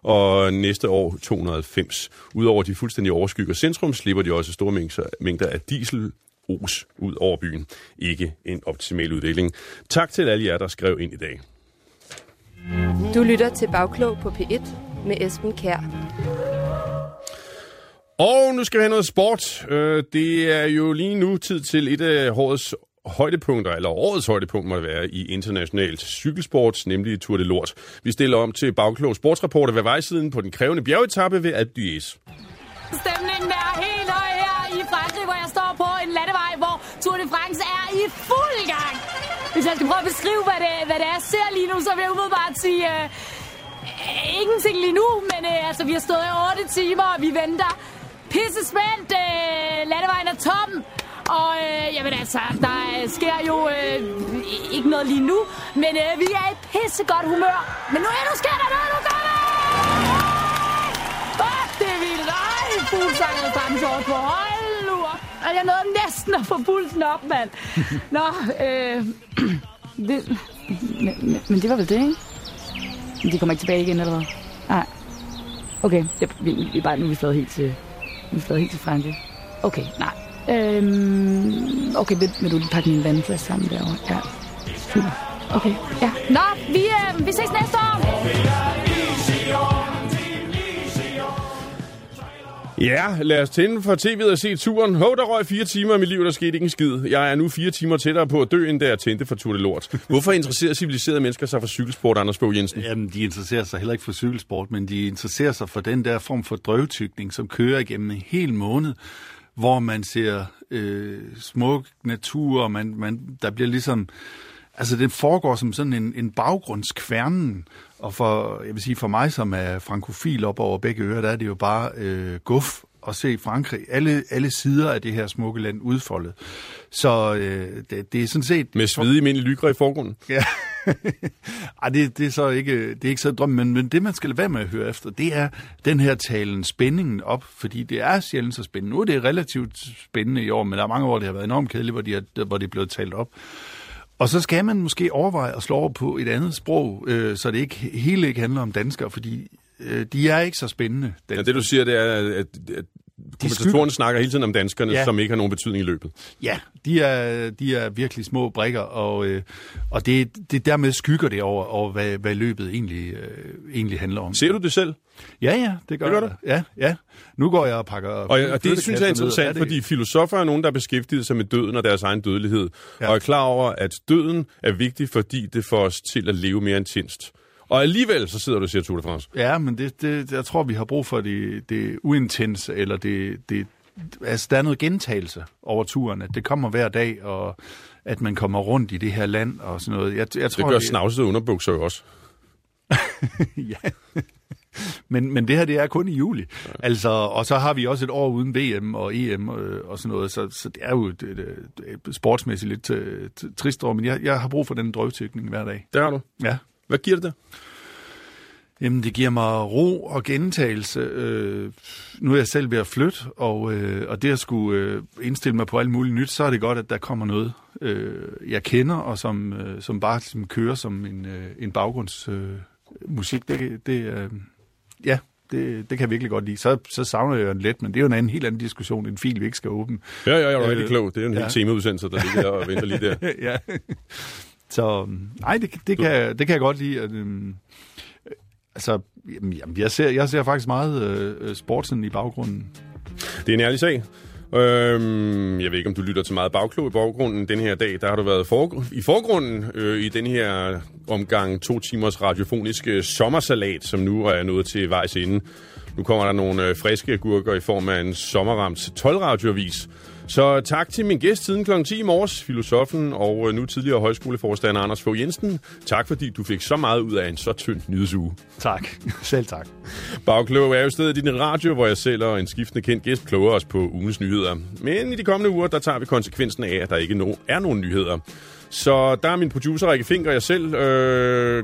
og næste år 290. Udover de fuldstændig overskygger centrum, slipper de også store mængder, mængder af diesel os ud over byen. Ikke en optimal udvikling. Tak til alle jer, der skrev ind i dag. Du lytter til Bagklog på P1 med Esben Kær. Og nu skal vi have noget sport. Øh, Det er jo lige nu tid til et af årets højdepunkter, eller årets højdepunkt må det være, i internationalt cykelsport, nemlig Tour de Lort. Vi stiller om til bagklog sportsrapporter ved vejsiden på den krævende bjergetappe ved Alpe d'Huez. Stemningen er helt høj her i Frankrig, hvor jeg står på en landevej, hvor Tour de France er i fuld gang. Hvis jeg skal prøve at beskrive, hvad det, hvad det er, jeg ser lige nu, så vil jeg umiddelbart sige... Øh, ingenting lige nu, men øh, altså, vi har stået i 8 timer, og vi venter pisse spændt. Øh, landevejen er tom. Og øh, jamen altså, der øh, sker jo øh, ikke noget lige nu, men øh, vi er i pissegodt humør. Men nu, er, nu sker der noget, nu gør det! Fuck, det er vildt. Ej, fuglsanget dansår på. Hold nu. Og jeg nåede næsten at få pulsen op, mand. Nå, øh... Det, men, men, men det var vel det, ikke? Men de kommer ikke tilbage igen, eller hvad? Nej. Okay, det, vi, vi, bare, nu er vi slået helt til, nu er vi flået helt til Frankrig. Okay, nej. Øhm, okay, vil, vil du lige pakke min vandflaske sammen derovre? Ja. Super. Okay, ja. Nå, vi, øh, vi ses næste år! Ja, lad os tænde for tv'et og se turen. Hov, der røg fire timer af mit liv, der skete ikke en skid. Jeg er nu fire timer tættere på at dø, end da jeg tændte for Tour de Lort. Hvorfor interesserer civiliserede mennesker sig for cykelsport, Anders Fogh Jensen? Jamen, de interesserer sig heller ikke for cykelsport, men de interesserer sig for den der form for drøvtykning, som kører igennem en hel måned, hvor man ser øh, smuk natur, og man, man, der bliver ligesom... Altså, det foregår som sådan en, en baggrundskværnen, og for, jeg vil sige, for mig, som er frankofil op over begge ører, der er det jo bare øh, guf at se Frankrig, alle, alle sider af det her smukke land udfoldet. Så øh, det, det er sådan set... Med svedige almindelige lygre i forgrunden? Ja. Ej, det, det, er så ikke, det er ikke så drømme, men, men det, man skal lade være med at høre efter, det er den her talen spændingen op, fordi det er sjældent så spændende. Nu er det relativt spændende i år, men der er mange år, det har været enormt kedeligt, hvor, de er, hvor det er blevet talt op. Og så skal man måske overveje at slå over på et andet sprog, øh, så det ikke hele ikke handler om danskere, fordi øh, de er ikke så spændende. Ja, det du siger, det er, at, at kommentatorerne snakker hele tiden om danskerne, ja. som ikke har nogen betydning i løbet. Ja, de er, de er virkelig små brikker, og, øh, og det, det dermed skygger det over, over hvad, hvad løbet egentlig, øh, egentlig handler om. Ser du det selv? Ja, ja, det gør, det gør jeg. Ja, ja. Nu går jeg og pakker... Og, og det synes jeg er interessant, er det... fordi filosofer er nogen, der beskæftiger sig med døden og deres egen dødelighed, ja. og er klar over, at døden er vigtig, fordi det får os til at leve mere intenst. Og alligevel så sidder du og siger Tour de France. Ja, men det, det, jeg tror, vi har brug for det, det uintense, eller det, det, altså, der er noget gentagelse over turen, at det kommer hver dag, og at man kommer rundt i det her land og sådan noget. Jeg, jeg tror, det gør det... snavsede underbukser jo også. ja. men, men det her, det er kun i juli. Ja. Altså, og så har vi også et år uden VM og EM og, øh, og sådan noget, så, så det er jo et, et, et sportsmæssigt lidt uh, trist år, men jeg, jeg har brug for den drøvtykning hver dag. Det har du? Ja. Hvad giver det dig? Jamen, det giver mig ro og gentagelse. Øh, nu er jeg selv ved at flytte, og, øh, og det at skulle øh, indstille mig på alt muligt nyt, så er det godt, at der kommer noget, øh, jeg kender, og som, øh, som bare som kører som en, øh, en baggrundsmusik. Øh, det, det, øh, ja, det, det kan jeg virkelig godt lide. Så, så savner jeg en let, men det er jo en anden, helt anden diskussion, en fil, vi ikke skal åbne. Ja, ja, jeg er øh, rigtig klog. Det er en ja. helt temaudsendelse, der ligger der og venter lige der. ja. Så nej, det, det, kan, det kan jeg godt lide. At, øhm, altså, jamen, jeg, ser, jeg ser faktisk meget øh, sportsen i baggrunden. Det er en ærlig sag. Øhm, jeg ved ikke, om du lytter til meget bagklog i baggrunden den her dag. Der har du været for, i forgrunden øh, i den her omgang to timers radiofoniske sommersalat, som nu er nået til vejs ende. Nu kommer der nogle øh, friske gurker i form af en sommerramt 12-radioavis. Så tak til min gæst siden kl. 10 i morges, filosofen og øh, nu tidligere højskoleforstander Anders Fogh Jensen. Tak fordi du fik så meget ud af en så tynd nyhedsuge. Tak. Selv tak. Bagklog er jo stedet i din radio, hvor jeg selv og en skiftende kendt gæst kloger os på ugens nyheder. Men i de kommende uger, der tager vi konsekvensen af, at der ikke er nogen nyheder. Så der er min producer Rikke Fink og jeg selv. Øh,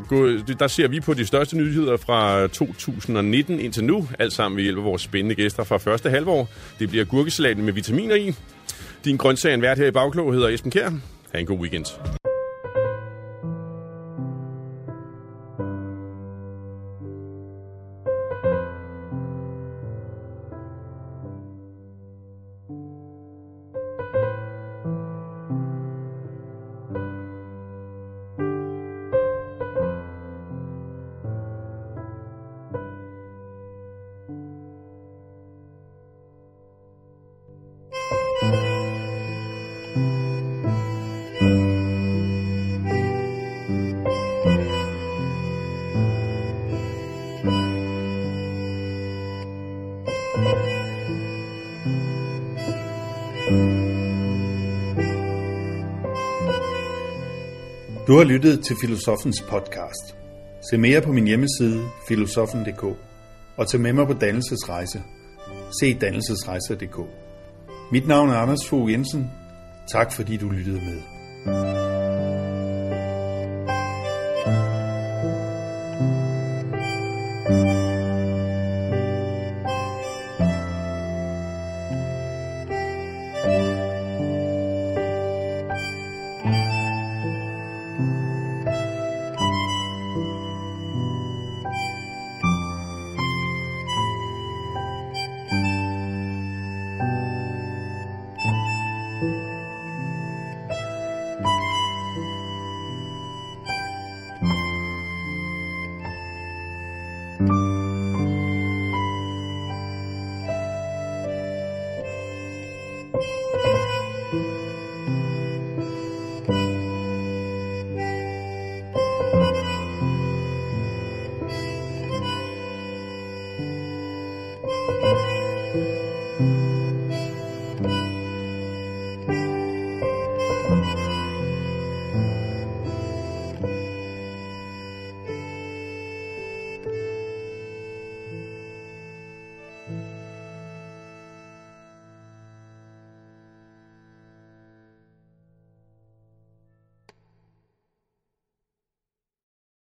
der ser vi på de største nyheder fra 2019 indtil nu. Alt sammen ved hjælp af vores spændende gæster fra første halvår. Det bliver gurkesalaten med vitaminer i. Din grøntsagen vært her i Bagklog hedder Esben Kjær. Ha' en god weekend. Du har lyttet til Filosofens podcast. Se mere på min hjemmeside, filosofen.dk, og tag med mig på dannelsesrejse. Se dannelsesrejse.dk. Mit navn er Anders Fogh Jensen. Tak fordi du lyttede med.